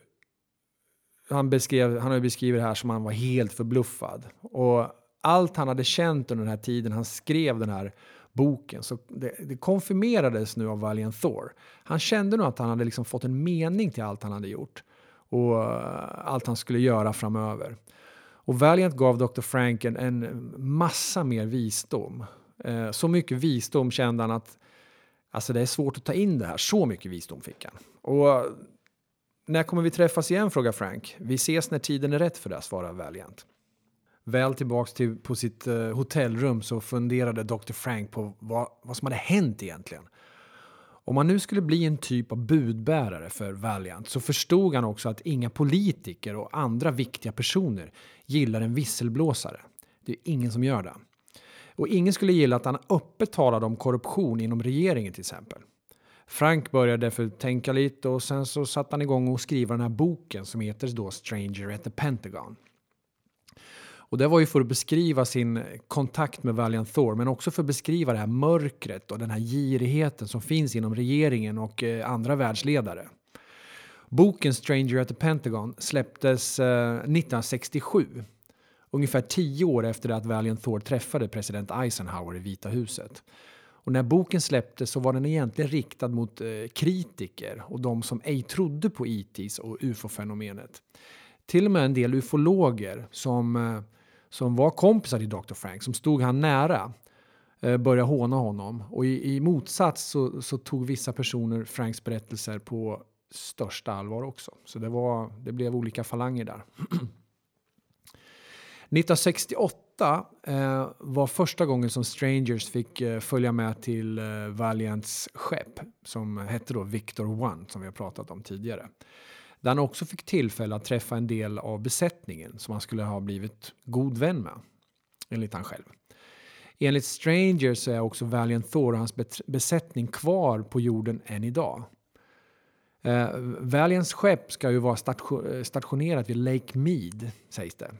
han, beskrev, han har beskrivit det här som han var helt förbluffad. Och allt han hade känt under den här tiden han skrev den här boken, så det, det konfirmerades nu av Valiant Thor. Han kände nog att han hade liksom fått en mening till allt han hade gjort och eh, allt han skulle göra framöver. Och Valiant gav Dr. Frank en, en massa mer visdom. Eh, så mycket visdom kände han att alltså det är svårt att ta in det här. Så mycket visdom fick han. Och eh, när kommer vi träffas igen? frågar Frank. Vi ses när tiden är rätt för det, svarar Valiant. Väl tillbaks till, på sitt eh, hotellrum så funderade Dr. Frank på vad, vad som hade hänt egentligen. Om han nu skulle bli en typ av budbärare för Valiant så förstod han också att inga politiker och andra viktiga personer gillar en visselblåsare. Det är ingen som gör det. Och ingen skulle gilla att han öppet talade om korruption inom regeringen till exempel. Frank började därför tänka lite och sen så satte han igång och skriva den här boken som heter då Stranger at the Pentagon. Och det var ju för att beskriva sin kontakt med Valiant Thor men också för att beskriva det här mörkret och den här girigheten som finns inom regeringen och eh, andra världsledare. Boken Stranger at the Pentagon släpptes eh, 1967 ungefär tio år efter att Valiant Thor träffade president Eisenhower i Vita huset. Och när boken släpptes så var den egentligen riktad mot eh, kritiker och de som ej trodde på e ITs och ufo-fenomenet. Till och med en del ufologer som, eh, som var kompisar till Dr. Frank, som stod han nära, eh, började håna honom. Och i, i motsats så, så, tog vissa personer Franks berättelser på största allvar också. Så det, var, det blev olika falanger där. 1968 eh, var första gången som Strangers fick eh, följa med till eh, Valiants skepp som hette då Victor One som vi har pratat om tidigare. Där han också fick tillfälle att träffa en del av besättningen som han skulle ha blivit god vän med, enligt han själv. Enligt Strangers så är också Valiant Thor och hans besättning kvar på jorden än idag. Eh, Valiants skepp ska ju vara stationerat vid Lake Mead, sägs det.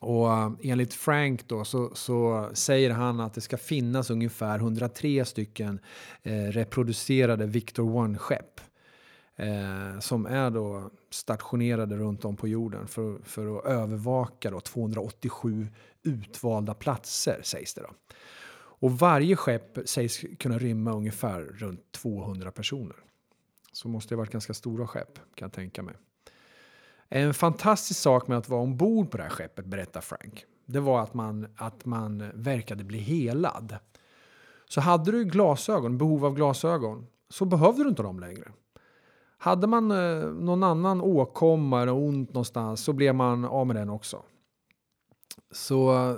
Och eh, enligt Frank då så, så, säger han att det ska finnas ungefär 103 stycken eh, reproducerade Victor One-skepp. Eh, som är då stationerade runt om på jorden för, för att övervaka då 287 utvalda platser sägs det. Då. Och varje skepp sägs kunna rymma ungefär runt 200 personer. Så måste det ha varit ganska stora skepp kan jag tänka mig. En fantastisk sak med att vara ombord på det här skeppet, berättar Frank, det var att man, att man verkade bli helad. Så hade du glasögon, behov av glasögon, så behövde du inte dem längre. Hade man eh, någon annan åkomma eller ont någonstans så blev man av med den också. Så eh,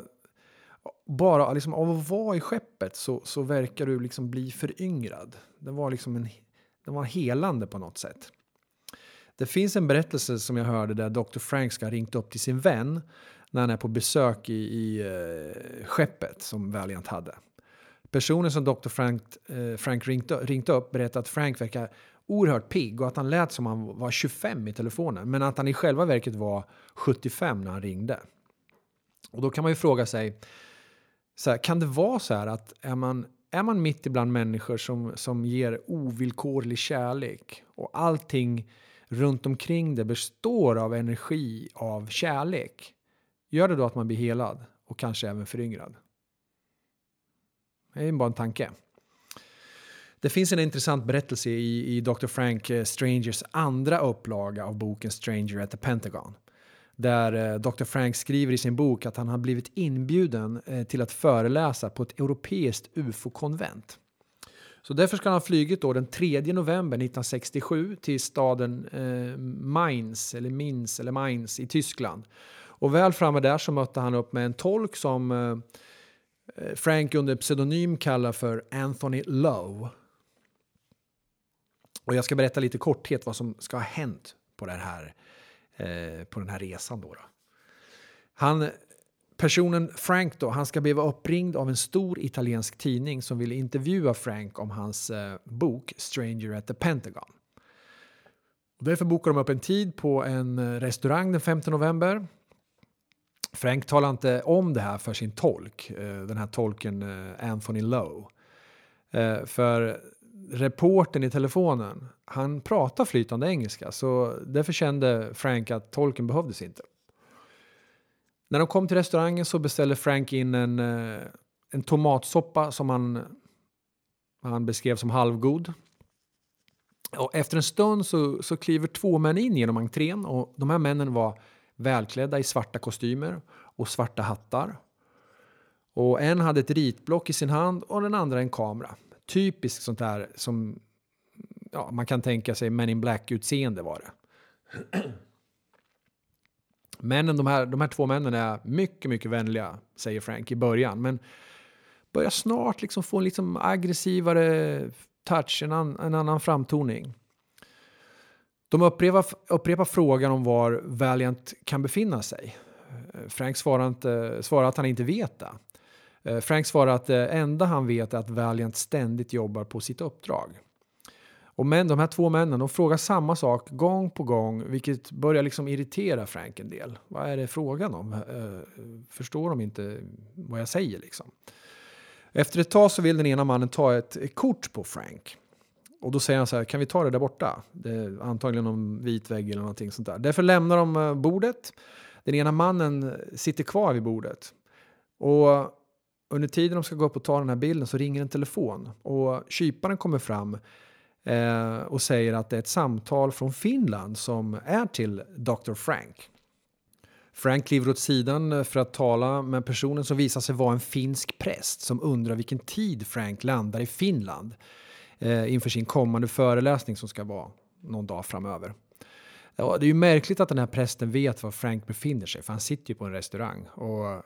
bara liksom, av att vara i skeppet så, så verkar du liksom bli föryngrad. Det var liksom en, den var helande på något sätt. Det finns en berättelse som jag hörde där Dr. Frank ska ha ringt upp till sin vän när han är på besök i, i uh, skeppet som Valiant hade. Personen som Dr. Frank, uh, Frank ringt, ringt upp berättade att Frank verkar oerhört pigg och att han lät som han var 25 i telefonen. Men att han i själva verket var 75 när han ringde. Och då kan man ju fråga sig, så här, kan det vara så här att är man är man mitt ibland människor som, som ger ovillkorlig kärlek och allting runt omkring det består av energi, av kärlek, gör det då att man blir helad och kanske även föryngrad? Det är bara en tanke. Det finns en intressant berättelse i, i Dr. Frank eh, Strangers andra upplaga av boken Stranger at the Pentagon. Där eh, Dr. Frank skriver i sin bok att han har blivit inbjuden eh, till att föreläsa på ett europeiskt ufo-konvent. Så därför ska han ha flugit då den 3 november 1967 till staden eh, Mainz, eller Minz, eller Mainz i Tyskland. Och väl framme där så mötte han upp med en tolk som eh, eh Frank under pseudonym kallar för Anthony Lowe. Och jag ska berätta lite korthet vad som ska ha hänt på, den här, eh, på den här resan. Då, då. Han, personen Frank då, han ska bli uppringd av en stor italiensk tidning som vill intervjua Frank om hans eh, bok Stranger at the Pentagon. Och därför bokar de upp en tid på en eh, restaurang den 5 november. Frank talar inte om det här för sin tolk, eh, den här tolken eh, Anthony Lowe. Eh, för reporten i telefonen, han pratar flytande engelska så därför kände Frank att tolken behövdes inte. När de kom till restaurangen så beställde Frank in en, eh, en tomatsoppa som han, han beskrev som halvgod. Och efter en stund så, så kliver två män in genom entrén och de här männen var välklädda i svarta kostymer och svarta hattar. Och en hade ett ritblock i sin hand och den andra en kamera typiskt sånt där som ja, man kan tänka sig Men in Black-utseende var det. Männen, de här, de här två männen är mycket, mycket vänliga, säger Frank i början. Men börjar snart liksom få en liksom aggressivare touch, en, an, en annan framtoning. De upprepar, upprepar frågan om var Valiant kan befinna sig. Frank svarar, inte, svarar att han inte vet det. Eh, Frank svarar att det enda han vet är att Valiant ständigt jobbar på sitt uppdrag. Och men, de här två männen de frågar samma sak gång på gång vilket börjar liksom irritera Frank en del. Vad är det frågan om? Eh, förstår de inte vad jag säger liksom? Efter ett tag så vill den ena mannen ta ett, kort på Frank. Och då säger han så här, kan vi ta det där borta? Det är antagligen någon vit vägg eller någonting sånt där. Därför lämnar de bordet. Den ena mannen sitter kvar vid bordet. Och under tiden de ska gå upp och ta den här bilden så ringer en telefon och kyparen kommer fram eh, och säger att det är ett samtal från Finland som är till Dr. Frank. Frank kliver åt sidan för att tala med personen som visar sig vara en finsk präst som undrar vilken tid Frank landar i Finland eh, inför sin kommande föreläsning som ska vara någon dag framöver. Ja, det är ju märkligt att den här prästen vet var Frank befinner sig för han sitter ju på en restaurang och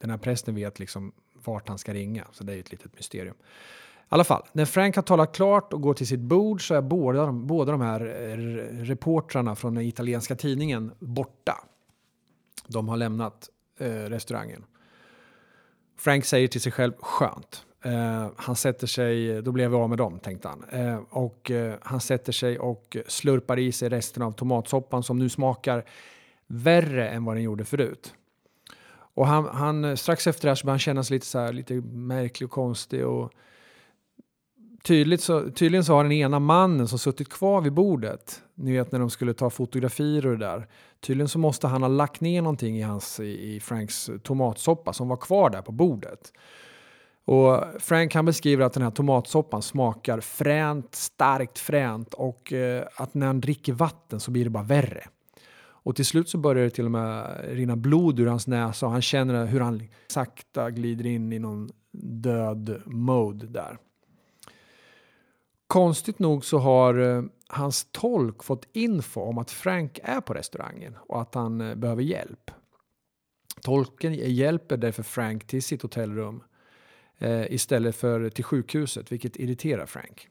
den här prästen vet liksom vart han ska ringa. Så det är ju ett litet mysterium. I alla fall, när Frank har talat klart och går till sitt bord så är båda de, båda de här eh, reportrarna från den italienska tidningen borta. De har lämnat eh, restaurangen. Frank säger till sig själv skönt. Eh, han sätter sig, då blev vi av med dem tänkte han. Eh, och eh, han sätter sig och slurpar i sig resten av tomatsoppan som nu smakar värre än vad den gjorde förut. Och han, han, strax efter det här så började han känna sig lite, så här, lite märklig och konstig. Och tydligt så, tydligen så har den ena mannen som suttit kvar vid bordet, ni vet när de skulle ta fotografier och det där. Tydligen så måste han ha lagt ner någonting i, hans, i Franks tomatsoppa som var kvar där på bordet. Och Frank han beskriver att den här tomatsoppan smakar fränt, starkt fränt och eh, att när han dricker vatten så blir det bara värre. Och till slut så börjar det till och med rinna blod ur hans näsa och han känner hur han sakta glider in i någon död mode där. Konstigt nog så har eh, hans tolk fått info om att Frank är på restaurangen och att han eh, behöver hjälp. Tolken hjälper därför Frank till sitt hotellrum eh, istället för till sjukhuset, vilket irriterar Frank.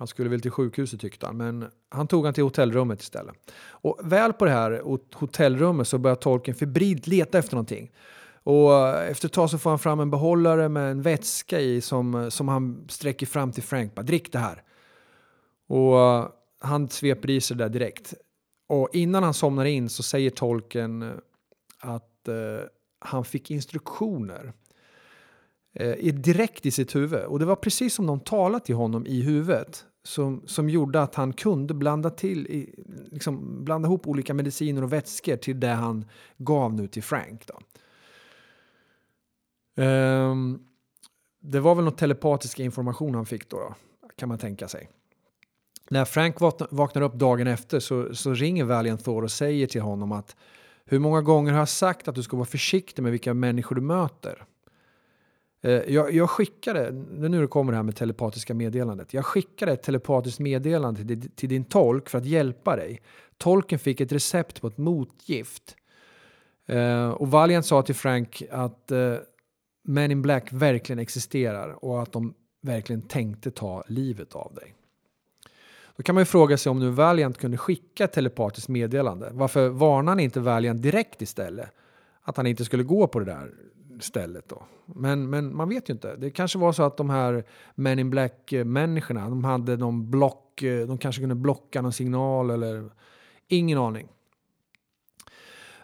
Han skulle väl till sjukhuset tyckte han, men han tog han till hotellrummet istället. Och väl på det här hotellrummet så börjar tolken febrilt leta efter någonting. Och efter ett tag så får han fram en behållare med en vätska i som, som han sträcker fram till Frank. Bara, Drick det här. Och eh, han sveper i sig det där direkt. Och innan han somnar in så säger tolken eh, att eh, han fick instruktioner eh, direkt i sitt huvud. Och det var precis som de talade till honom i huvudet som, som gjorde att han kunde blanda, till, liksom blanda ihop olika mediciner och vätskor till det han gav nu till Frank. Då. Um, det var väl någon telepatisk information han fick då, då, kan man tänka sig. När Frank vaknar upp dagen efter så, så ringer Valiant Thor och säger till honom att hur många gånger har jag sagt att du ska vara försiktig med vilka människor du möter? Eh, jag, jag skickade, nu kommer det här med telepatiska meddelandet. Jag skickade ett telepatiskt meddelande till, till din tolk för att hjälpa dig. Tolken fick ett recept på ett motgift. Eh, och Valiant sa till Frank att eh, Men in Black verkligen existerar och att de verkligen tänkte ta livet av dig. Då kan man ju fråga sig om nu Valiant kunde skicka ett telepatiskt meddelande. Varför varnar han inte Valiant direkt istället? Att han inte skulle gå på det där stället då. Men, men man vet ju inte. Det kanske var så att de här Men in Black-människorna, de hade någon block, eh, de kanske kunde blocka någon signal eller ingen aning.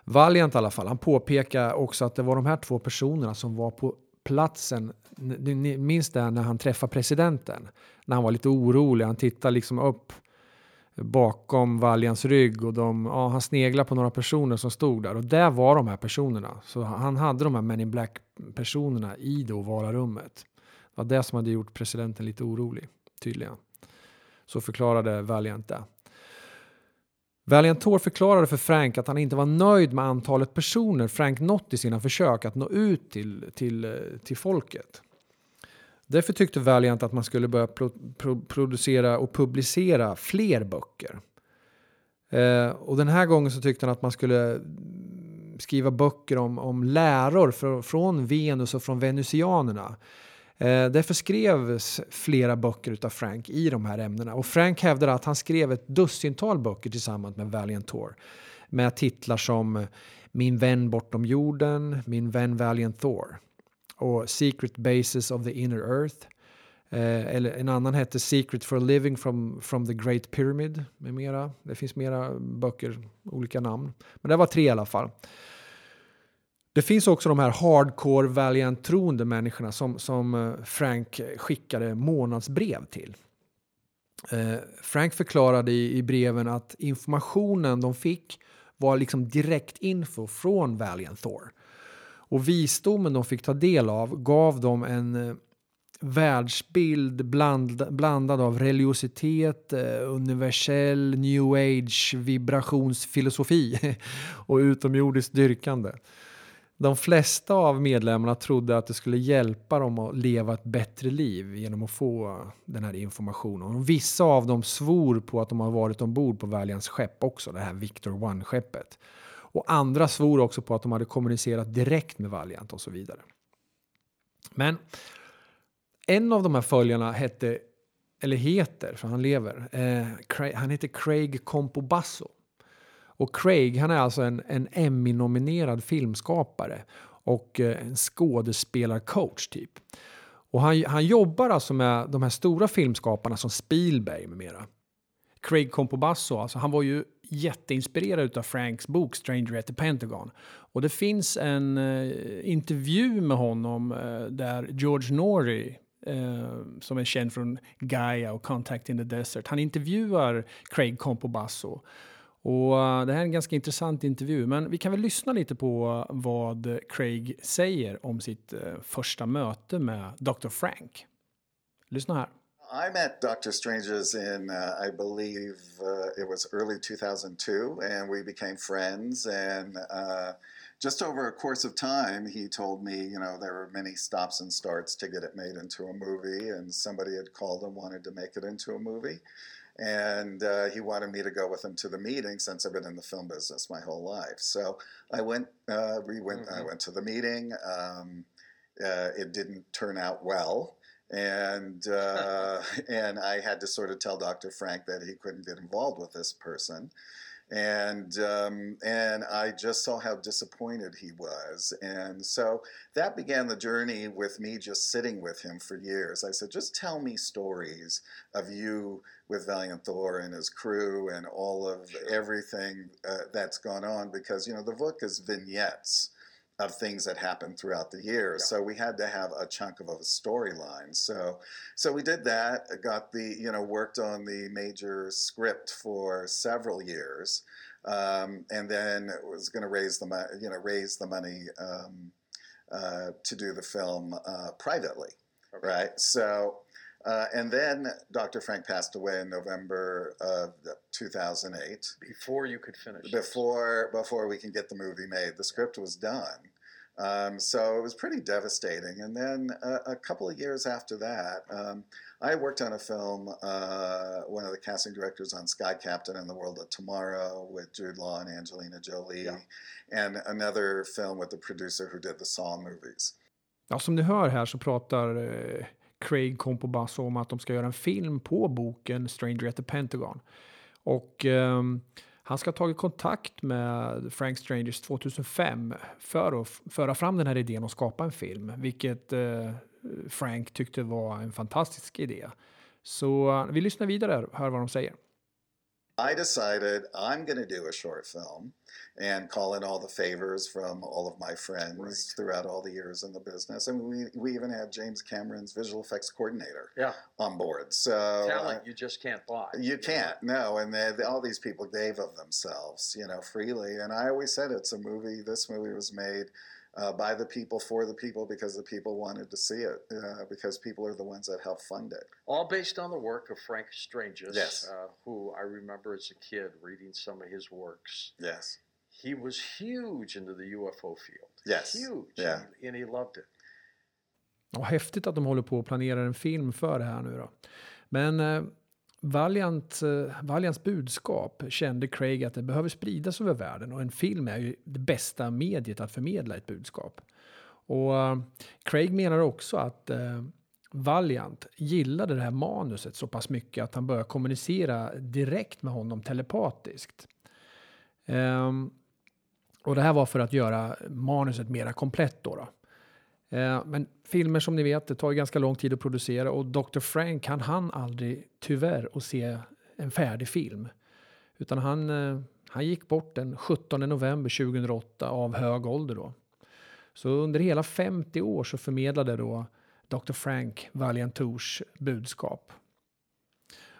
Valiant i alla fall, han påpekar också att det var de här två personerna som var på platsen. Ni minns det när han träffade presidenten? När han var lite orolig, han tittade liksom upp bakom Valjans rygg och de, ja, han sneglade på några personer som stod där och där var de här personerna. Så han hade de här Men in Black personerna i det ovala rummet. Det var det som hade gjort presidenten lite orolig, tydligen. Så förklarade Valiant det. Valiant Thor förklarade för Frank att han inte var nöjd med antalet personer Frank nått i sina försök att nå ut till, till, till folket. Därför tyckte Valiant att man skulle börja pro pro producera och publicera fler böcker. Eh, och den här gången så tyckte han att man skulle skriva böcker om, om läror för, från Venus och från venusianerna. Eh, därför skrevs flera böcker av Frank i de här ämnena. Och Frank hävdade att han skrev ett dussintal böcker tillsammans med Valiant Thor. Med titlar som Min vän bortom jorden, Min vän Valiant Thor och Secret Bases of the Inner Earth. Eh, eller en annan hette Secret for Living from, from the Great Pyramid med mera. Det finns mera böcker, olika namn. Men det var tre i alla fall. Det finns också de här hardcore Valiant-troende människorna som, som eh, Frank skickade månadsbrev till. Eh, Frank förklarade i, i breven att informationen de fick var liksom direkt info från Valiant Thor. Och visdomen de fick ta del av gav dem en eh, världsbild bland, blandad av religiositet, eh, universell new age vibrationsfilosofi och utomjordiskt dyrkande. De flesta av medlemmarna trodde att det skulle hjälpa dem att leva ett bättre liv genom att få den här informationen. Och vissa av dem svor på att de har varit ombord på Valiants skepp också, det här Victor One-skeppet. Och andra svor också på att de hade kommunicerat direkt med Valiant och så vidare. Men en av de här följarna hette, eller heter, för han lever, eh, han heter Craig Compobasso. Och Craig han är alltså en, en Emmy-nominerad filmskapare och eh, en skådespelarcoach typ. Och han, han jobbar alltså med de här stora filmskaparna som Spielberg med mera. Craig Compobasso, alltså han var ju jätteinspirerad av Franks bok Stranger at the Pentagon. Och det finns en eh, intervju med honom eh, där George Norrie eh, som är känd från Gaia och Contact in the Desert. Han intervjuar Craig Compobasso. Och eh, det här är en ganska intressant intervju, men vi kan väl lyssna lite på eh, vad Craig säger om sitt eh, första möte med Dr. Frank. Lyssna här. I met Dr. Strangers in, uh, I believe uh, it was early 2002, and we became friends. And uh, just over a course of time, he told me, you know, there were many stops and starts to get it made into a movie, and somebody had called and wanted to make it into a movie. And uh, he wanted me to go with him to the meeting since I've been in the film business my whole life. So I went, uh, we went, mm-hmm. I went to the meeting. Um, uh, it didn't turn out well and uh, and I had to sort of tell Dr. Frank that he couldn't get involved with this person, and um, and I just saw how disappointed he was, and so that began the journey with me just sitting with him for years. I said, just tell me stories of you with Valiant Thor and his crew and all of everything uh, that's gone on, because you know the book is vignettes of things that happened throughout the years. Yeah. So we had to have a chunk of a storyline. So so we did that. Got the you know worked on the major script for several years, um, and then it was going to raise the mo- you know raise the money um, uh, to do the film uh, privately, Okay. right? So. Uh, and then Dr. Frank passed away in November of 2008 Before you could finish. this. before before we can get the movie made. The script was done, um, so it was pretty devastating. And then a, a couple of years after that, um, I worked on a film, uh, one of the casting directors on Sky Captain and the World of Tomorrow with Jude Law and Angelina Jolie, Yeah. and another film with the producer who did the Saw movies. Ja, som ni hör här så pratar eh, Craig kom på Compobasso om att de ska göra en film på boken Stranger at the Pentagon. Och um, han ska ha tagit kontakt med Frank Strangers 2005 för att föra fram den här idén och skapa en film, vilket uh, Frank tyckte var en fantastisk idé. Så eh, vi lyssnar vidare och hör vad de säger. I decided I'm going to do a short film and call in all the favors from all of my friends Right. throughout all the years in the business. And we, we even had James Cameron's visual effects coordinator Yeah. on board. So Talent uh, you just can't buy. you can't, no. And they, all these people gave of themselves, you know, freely. And I always said it's a movie, this movie was made uh, by the people, for the people, because the people wanted to see it, uh, because people are the ones that help fund it. All based on the work of Frank Stranges, Yes. uh, who I remember as a kid reading some of his works. Yes. He was huge into the UFO field. Yes. Huge. Yeah. And, and he loved it. Och häftigt att de håller på och planerar en film för det här nu då. Men eh, Valiant, eh, Valiants budskap kände Craig att det behöver spridas över världen och en film är ju det bästa mediet att förmedla ett budskap. Och eh, Craig menar också att eh, Valiant gillade det här manuset så pass mycket att han började kommunicera direkt med honom telepatiskt. Um, och det här var för att göra manuset mera komplett då. då. Eh, men filmer som ni vet, det tar ju ganska lång tid att producera och Dr. Frank han hann aldrig tyvärr att se en färdig film. Utan han, eh, han gick bort den 17 november 2008 av hög ålder då. Så under hela 50 år så förmedlade då Dr. Frank Valiantors budskap.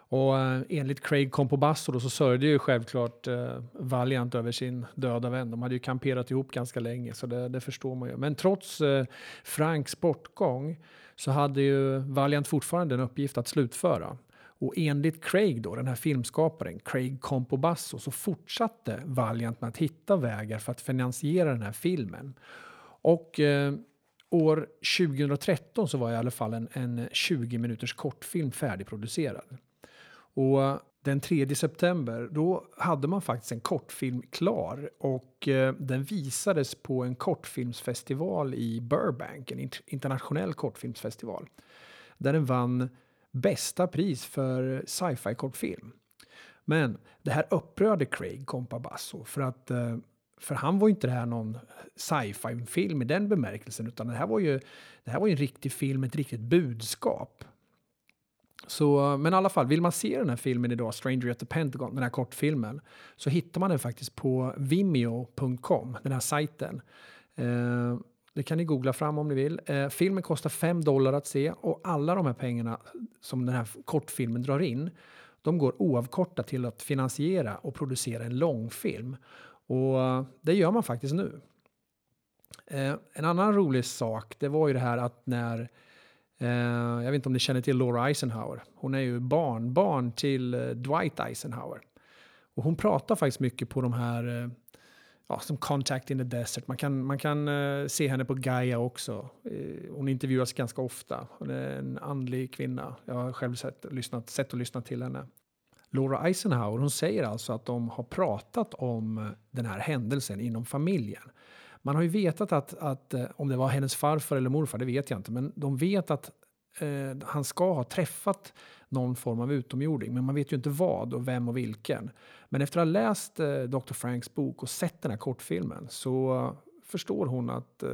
Och eh, enligt Craig Compobasso då så sörjde ju självklart eh, Valiant över sin döda vän. De hade ju kamperat ihop ganska länge så det, det förstår man ju. Men trots eh, Franks bortgång så hade ju Valiant fortfarande en uppgift att slutföra. Och enligt Craig då, den här filmskaparen, Craig Compobasso, så fortsatte Valiant med att hitta vägar för att finansiera den här filmen. Och eh, år 2013 så var i alla fall en, en 20 minuters kortfilm färdigproducerad. Och den 3 september då hade man faktiskt en kortfilm klar och eh, den visades på en kortfilmsfestival i Burbank, en internationell kortfilmsfestival. Där den vann bästa pris för sci-fi kortfilm. Men det här upprörde Craig Compabasso för att eh, för han var ju inte det här någon sci-fi film i den bemärkelsen utan det här var ju, det här var ju en riktig film ett riktigt budskap. Så, men i alla fall, vill man se den här filmen idag, Stranger at the Pentagon, den här kortfilmen, så hittar man den faktiskt på vimeo.com, den här sajten. Eh, det kan ni googla fram om ni vill. Eh, filmen kostar 5 dollar att se och alla de här pengarna som den här kortfilmen drar in, de går oavkortat till att finansiera och producera en långfilm. Och eh, det gör man faktiskt nu. Eh, en annan rolig sak, det var ju det här att när Eh, jag vet inte om ni känner till Laura Eisenhower. Hon är ju barnbarn till eh, Dwight Eisenhower. Och hon pratar faktiskt mycket på de här, eh, ja, som Contact in the Desert. Man kan, man kan se henne på Gaia också. Hon intervjuas ganska ofta. Hon är en andlig kvinna. Jag har själv sett, lyssnat, sett och lyssnat till henne. Laura Eisenhower hon säger alltså att de har pratat om den här händelsen inom familjen. Man har ju vetat att, att eh, om det var hennes farfar eller morfar, det vet jag inte, men de vet att eh, han ska ha träffat någon form av utomjording, men man vet ju inte vad och vem och vilken. Men efter att ha läst eh, Dr. Franks bok och sett den här kortfilmen så förstår hon att eh,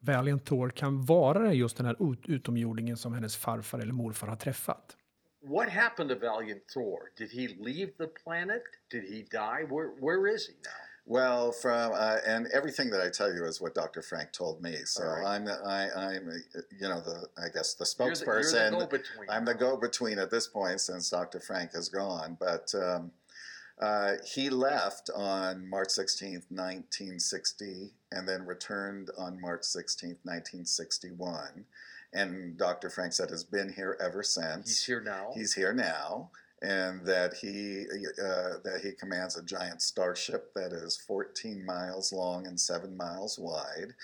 Valiant Thor kan vara just den här ut- utomjordingen som hennes farfar eller morfar har träffat. What happened to Valiant Thor? Did he leave the planet? Did he die? Where Where is he now? Well, from uh, and everything that I tell you is what Dr. Frank told me. So right. I'm the, I, I'm uh, you know the I guess the You're the- you're the spokesperson. I'm the go-between at this point since Dr. Frank is gone. But um, uh, he left on March 16th, 1960, and then returned on March 16th, 1961. And Dr. Frank said has been here ever since. He's here now. He's here now, and that he uh, that he commands a giant starship that is 14 miles long and seven miles wide,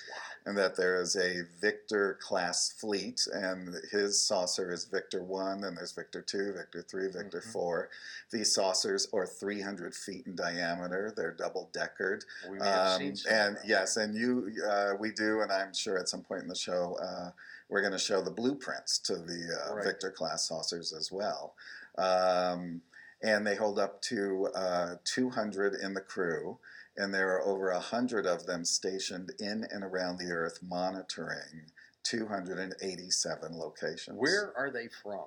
and that there is a Victor class fleet, and his saucer is Victor one, and there's Victor two, Victor three, Victor Mhm. four. These saucers are 300 feet in diameter. They're double deckered. we may have Um, seen some and yes, and you, uh, we do, and I'm sure at some point in the show, uh, we're going to show the blueprints to the uh, Right. Victor class saucers as well. Um, and they hold up to uh, 200 in the crew, and there are over 100 of them stationed in and around the Earth monitoring 287 locations. Where are they from?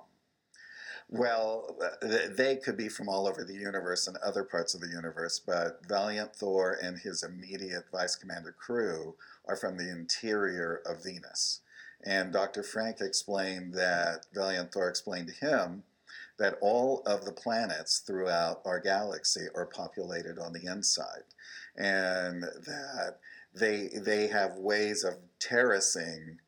Well, they could be from all over the universe and other parts of the universe, but Valiant Thor and his immediate vice commander crew are from the interior of Venus. And Dr. Frank explained that Valiant Thor explained to him that all of the planets throughout our galaxy are populated on the inside, and that they they have ways of terracing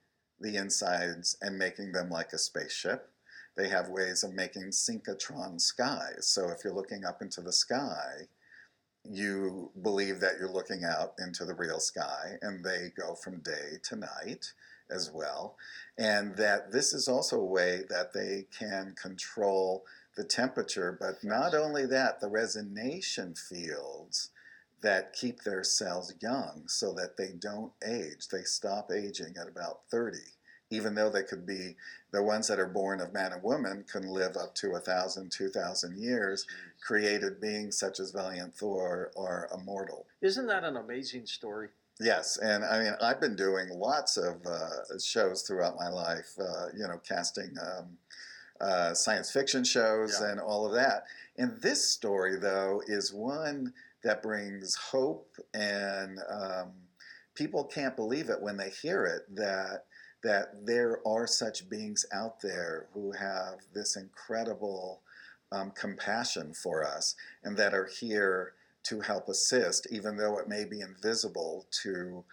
the insides and making them like a spaceship they have ways of making synchrotron skies. So if you're looking up into the sky, you believe that you're looking out into the real sky, and they go from day to night as well. And that this is also a way that they can control the temperature, but not only that, the resonation fields that keep their cells young so that they don't age. They stop aging at about 30 even though they could be the ones that are born of man and woman can live up to a thousand, two thousand years. Mm. Created beings such as Valiant Thor are immortal. Isn't that an amazing story? Yes, and I mean I've been doing lots of uh, shows throughout my life. Uh, you know, casting um, uh, science fiction shows Yeah. and all of that. And this story, though, is one that brings hope, and um, people can't believe it when they hear it that that there are such beings out there who have this incredible um, compassion for us and that are here to help assist, even though it may be invisible to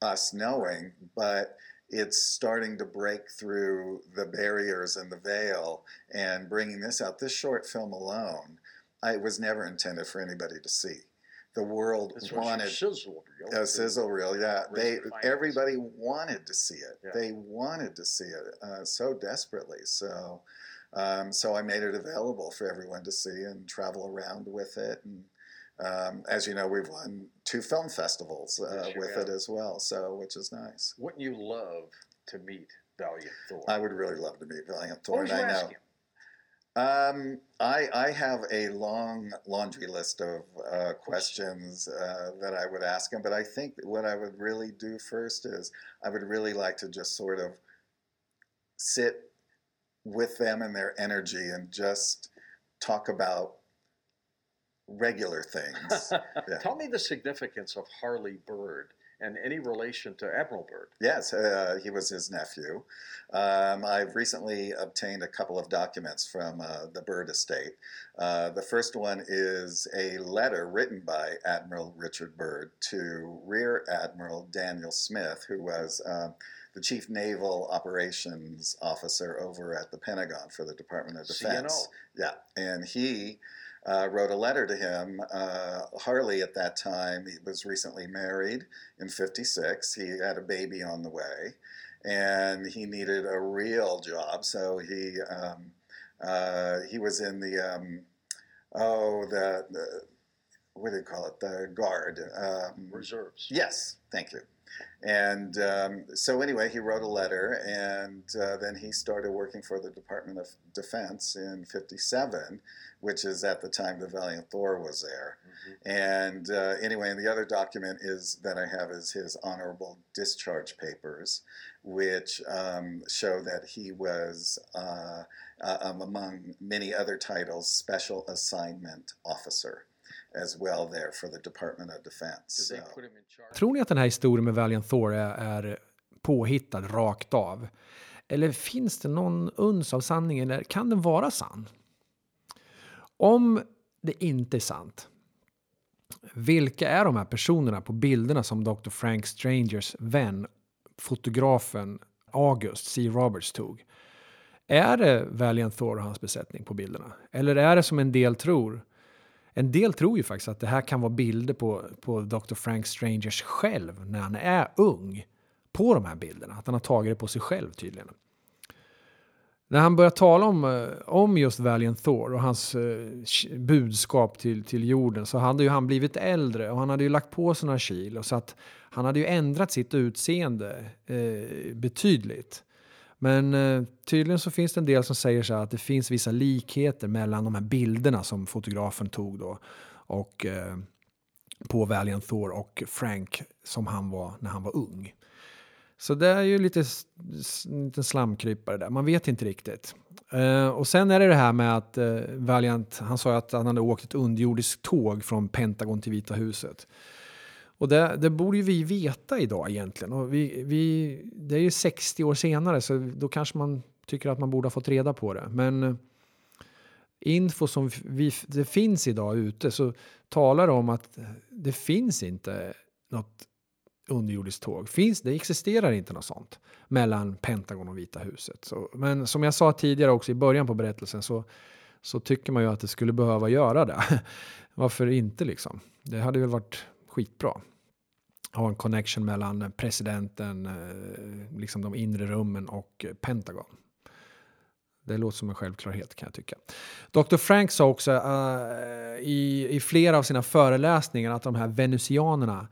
us knowing, but it's starting to break through the barriers and the veil and bringing this out. This short film alone, I, it was never intended for anybody to see. The world was wanted sizzle reel. a sizzle reel, yeah. They everybody wanted to see it. Yeah. They wanted to see it uh, so desperately. So, um, so I made it available for everyone to see and travel around with it. And um, as you know, we've won two film festivals uh, with have. it as well. So, which is nice. Wouldn't you love to meet Valiant Thor? I would really love to meet Valiant what Thor. would and you I know. Um, I, I have a long laundry list of uh, questions uh, that I would ask him, but I think what I would really do first is I would really like to just sort of sit with them and their energy and just talk about regular things. Yeah. Tell me the significance of Harley Bird and any relation to Admiral Bird. Yes, uh, he was his nephew. Um, I've recently obtained a couple of documents from uh, the Byrd estate. Uh, the first one is a letter written by Admiral Richard Byrd to Rear Admiral Daniel Smith, who was uh, the Chief Naval Operations Officer over at the Pentagon for the Department of Defense. CNO. Yeah, and he uh, wrote a letter to him. Uh, Harley, at that time, he was recently married in 56. He had a baby on the way, and he needed a real job. So he um, uh, he was in the um, oh the, the what do you call it the guard um, Reserves. Yes, thank you. And um, so, anyway, he wrote a letter, and uh, then he started working for the Department of Defense in '57, which is at the time the Valiant Thor was there. Mhm. And uh, anyway, and the other document is that I have is his honorable discharge papers, which um, show that he was, uh, uh, um, among many other titles, special assignment officer. as well there for the Department of Defense. So- put him in charge? Tror ni att den här historien med Valiant Thor är, är påhittad rakt av? Eller finns det någon uns av sanning? Eller kan den vara sann? Om det inte är sant, vilka är de här personerna på bilderna som Dr. Frank Strangers vän, fotografen August C. Roberts tog? Är det Valiant Thor och hans besättning på bilderna? Eller är det som en del tror? En del tror ju faktiskt att det här kan vara bilder på, på Dr. Frank Strangers själv när han är ung. På de här bilderna. Att han har tagit det på sig själv tydligen. När han börjar tala om, eh, om just Valiant Thor och hans eh, budskap till, till jorden så hade ju han blivit äldre och han hade ju lagt på sig några kilo så att han hade ju ändrat sitt utseende eh, betydligt. Men eh, tydligen så finns det en del som säger så här att det finns vissa likheter mellan de här bilderna som fotografen tog då och eh, på Valiant Thor och Frank som han var när han var ung. Så det är ju lite, en liten slamkrypare där. Man vet inte riktigt. Uh, och sen är det det här med att uh, Valiant, han sa ju att han hade åkt ett underjordiskt tåg från Pentagon till Vita huset. Och det, det borde ju vi veta idag egentligen. Och vi, vi, det är ju 60 år senare så då kanske man tycker att man borde ha fått reda på det. Men uh, info som vi, det finns idag ute så talar det om att det finns inte något underjordiskt tåg. Finns, det existerar inte något sånt mellan Pentagon och Vita huset. Så, men som jag sa tidigare också i början på berättelsen så, så tycker man ju att det skulle behöva göra det. Varför inte liksom? Det hade väl varit skitbra. Ha en connection mellan presidenten, eh, liksom de inre rummen och eh, Pentagon. Det låter som en självklarhet kan jag tycka. Dr. Frank sa också uh, i, i flera av sina föreläsningar att de här venusianerna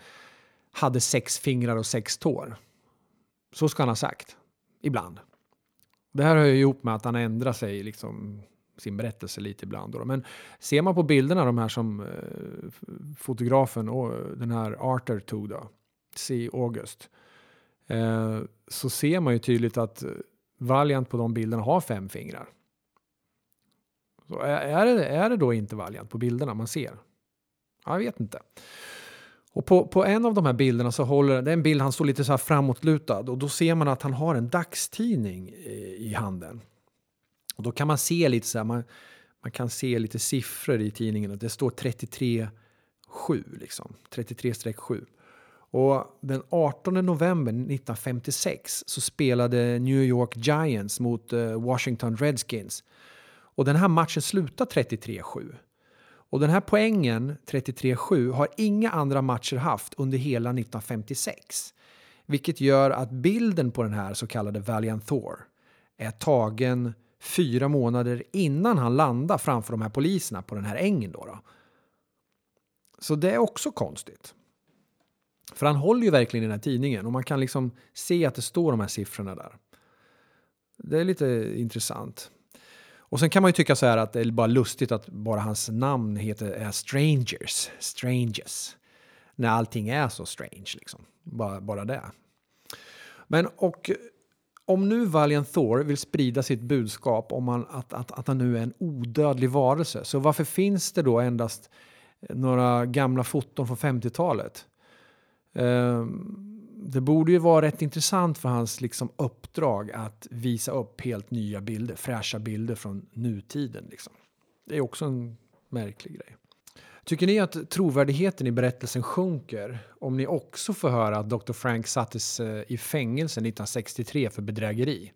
hade sex fingrar och sex tår. Så ska han ha sagt. Ibland. Det här hör ju ihop med att han ändrar sig liksom sin berättelse lite ibland. Då. Men ser man på bilderna, de här som eh, fotografen och den här Arthur tog då, C. August, eh, så ser man ju tydligt att Valiant på de bilderna har fem fingrar. Så är, är, det, är det då inte Valiant på bilderna man ser? Jag vet inte. Och på, på en av de här bilderna så håller, det är en bild han står lite så här framåtlutad och då ser man att han har en dagstidning i, i handen. Och då kan man se lite så här, man, man kan se lite siffror i tidningen och det står 33 7 liksom, 33-7. Och den 18 november 1956 så spelade New York Giants mot eh, Washington Redskins. Och den här matchen slutade 33-7. Och den här poängen, 33-7, har inga andra matcher haft under hela 1956. Vilket gör att bilden på den här så kallade Valiant Thor är tagen fyra månader innan han landar framför de här poliserna på den här ängen. Då, då. Så det är också konstigt. För han håller ju verkligen i den här tidningen och man kan liksom se att det står de här siffrorna där. Det är lite intressant. Och sen kan man ju tycka så här att det är bara lustigt att bara hans namn heter är Strangers, Strangers. När allting är så strange liksom. Bara, bara det. Men och om nu Valiant Thor vill sprida sitt budskap om han, att, att, att han nu är en odödlig varelse, så varför finns det då endast några gamla foton från 50-talet? Um, ehm, det borde ju vara rätt intressant för hans liksom, uppdrag att visa upp helt nya bilder, fräscha bilder från nutiden. Liksom. Det är också en märklig grej. Tycker ni att trovärdigheten i berättelsen sjunker om ni också får höra att Dr. Frank sattes eh, i fängelse 1963 för bedrägeri?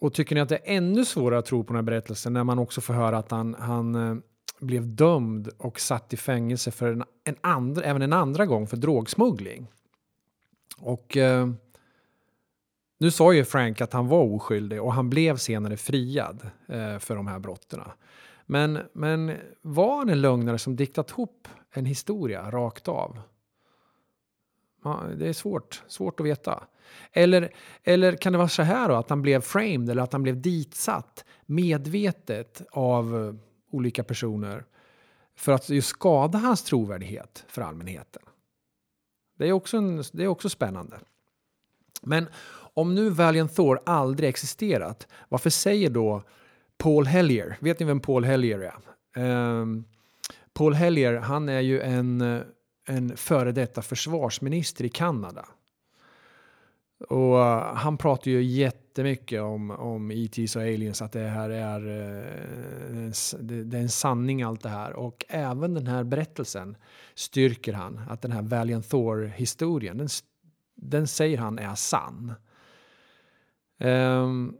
Och tycker ni att det är ännu svårare att tro på den här berättelsen när man också får höra att han, han eh, blev dömd och satt i fängelse för en, en andra, även en andra gång för drogsmuggling? Och eh, nu sa ju Frank att han var oskyldig och han blev senare friad eh, för de här brotten. Men, men var han en lögnare som diktat ihop en historia rakt av? Ja, det är svårt, svårt att veta. Eller, eller kan det vara så här då, att han blev framed eller att han blev ditsatt medvetet av eh, olika personer för att just skada hans trovärdighet för allmänheten? Det är också, en, det är också spännande. Men om nu Valiant Thor aldrig existerat, varför säger då Paul Hellier, vet ni vem Paul Hellier är? Um, Paul Hellier, han är ju en, en före detta försvarsminister i Kanada. Och uh, han pratar ju jättemycket om, om ETs och aliens, att det här är, uh, det, det, är en sanning allt det här. Och även den här berättelsen styrker han, att den här Valiant Thor-historien, den, den säger han är sann. Um,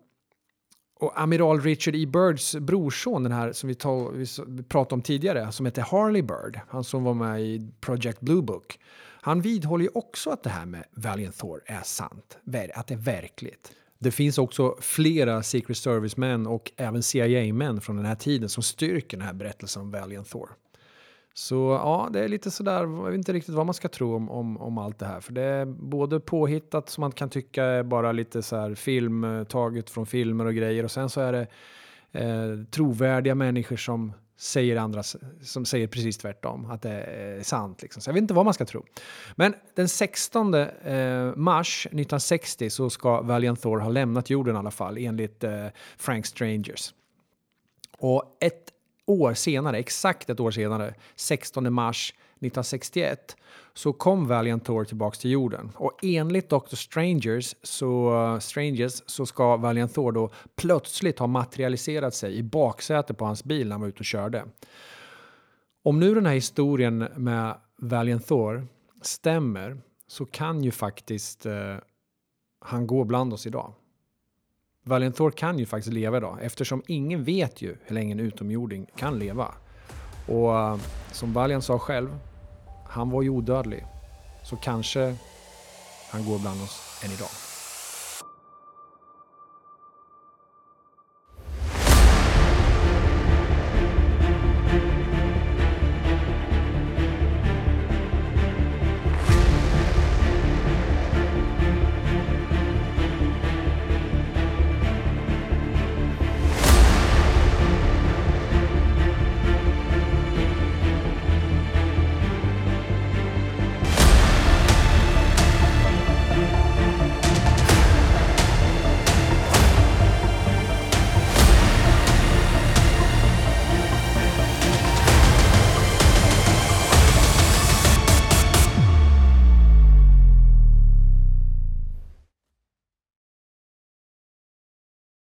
och amiral Richard E. Birds brorson, den här som vi, tog, vi pratade om tidigare, som heter Harley Bird, han som var med i Project Blue Book. Han vidhåller ju också att det här med Valiant Thor är sant, att det är verkligt. Det finns också flera Secret Service-män och även CIA-män från den här tiden som styrker den här berättelsen om Valiant Thor. Så ja, det är lite sådär, jag vet inte riktigt vad man ska tro om, om, om allt det här. För det är både påhittat som man kan tycka är bara lite så här film, eh, taget från filmer och grejer. Och sen så är det eh, trovärdiga människor som säger andra som säger precis tvärtom, att det är sant. Liksom. Så jag vet inte vad man ska tro. Men den 16 eh, mars 1960 så ska Valiant Thor ha lämnat jorden i alla fall, enligt eh, Frank Strangers. Och ett år senare, exakt ett år senare, 16 mars 1961, så kom Valiant Thor tillbaks till jorden. Och enligt Dr. Strangers så, Strangers så ska Valiant Thor då plötsligt ha materialiserat sig i baksätet på hans bil när han var ute och körde. Om nu den här historien med Valiant Thor stämmer så kan ju faktiskt eh, han gå bland oss idag. Valentor Thor kan ju faktiskt leva idag eftersom ingen vet ju hur länge en utomjording kan leva. Och eh, som Valian sa själv, han var ju odödlig. Så kanske han går bland oss än idag.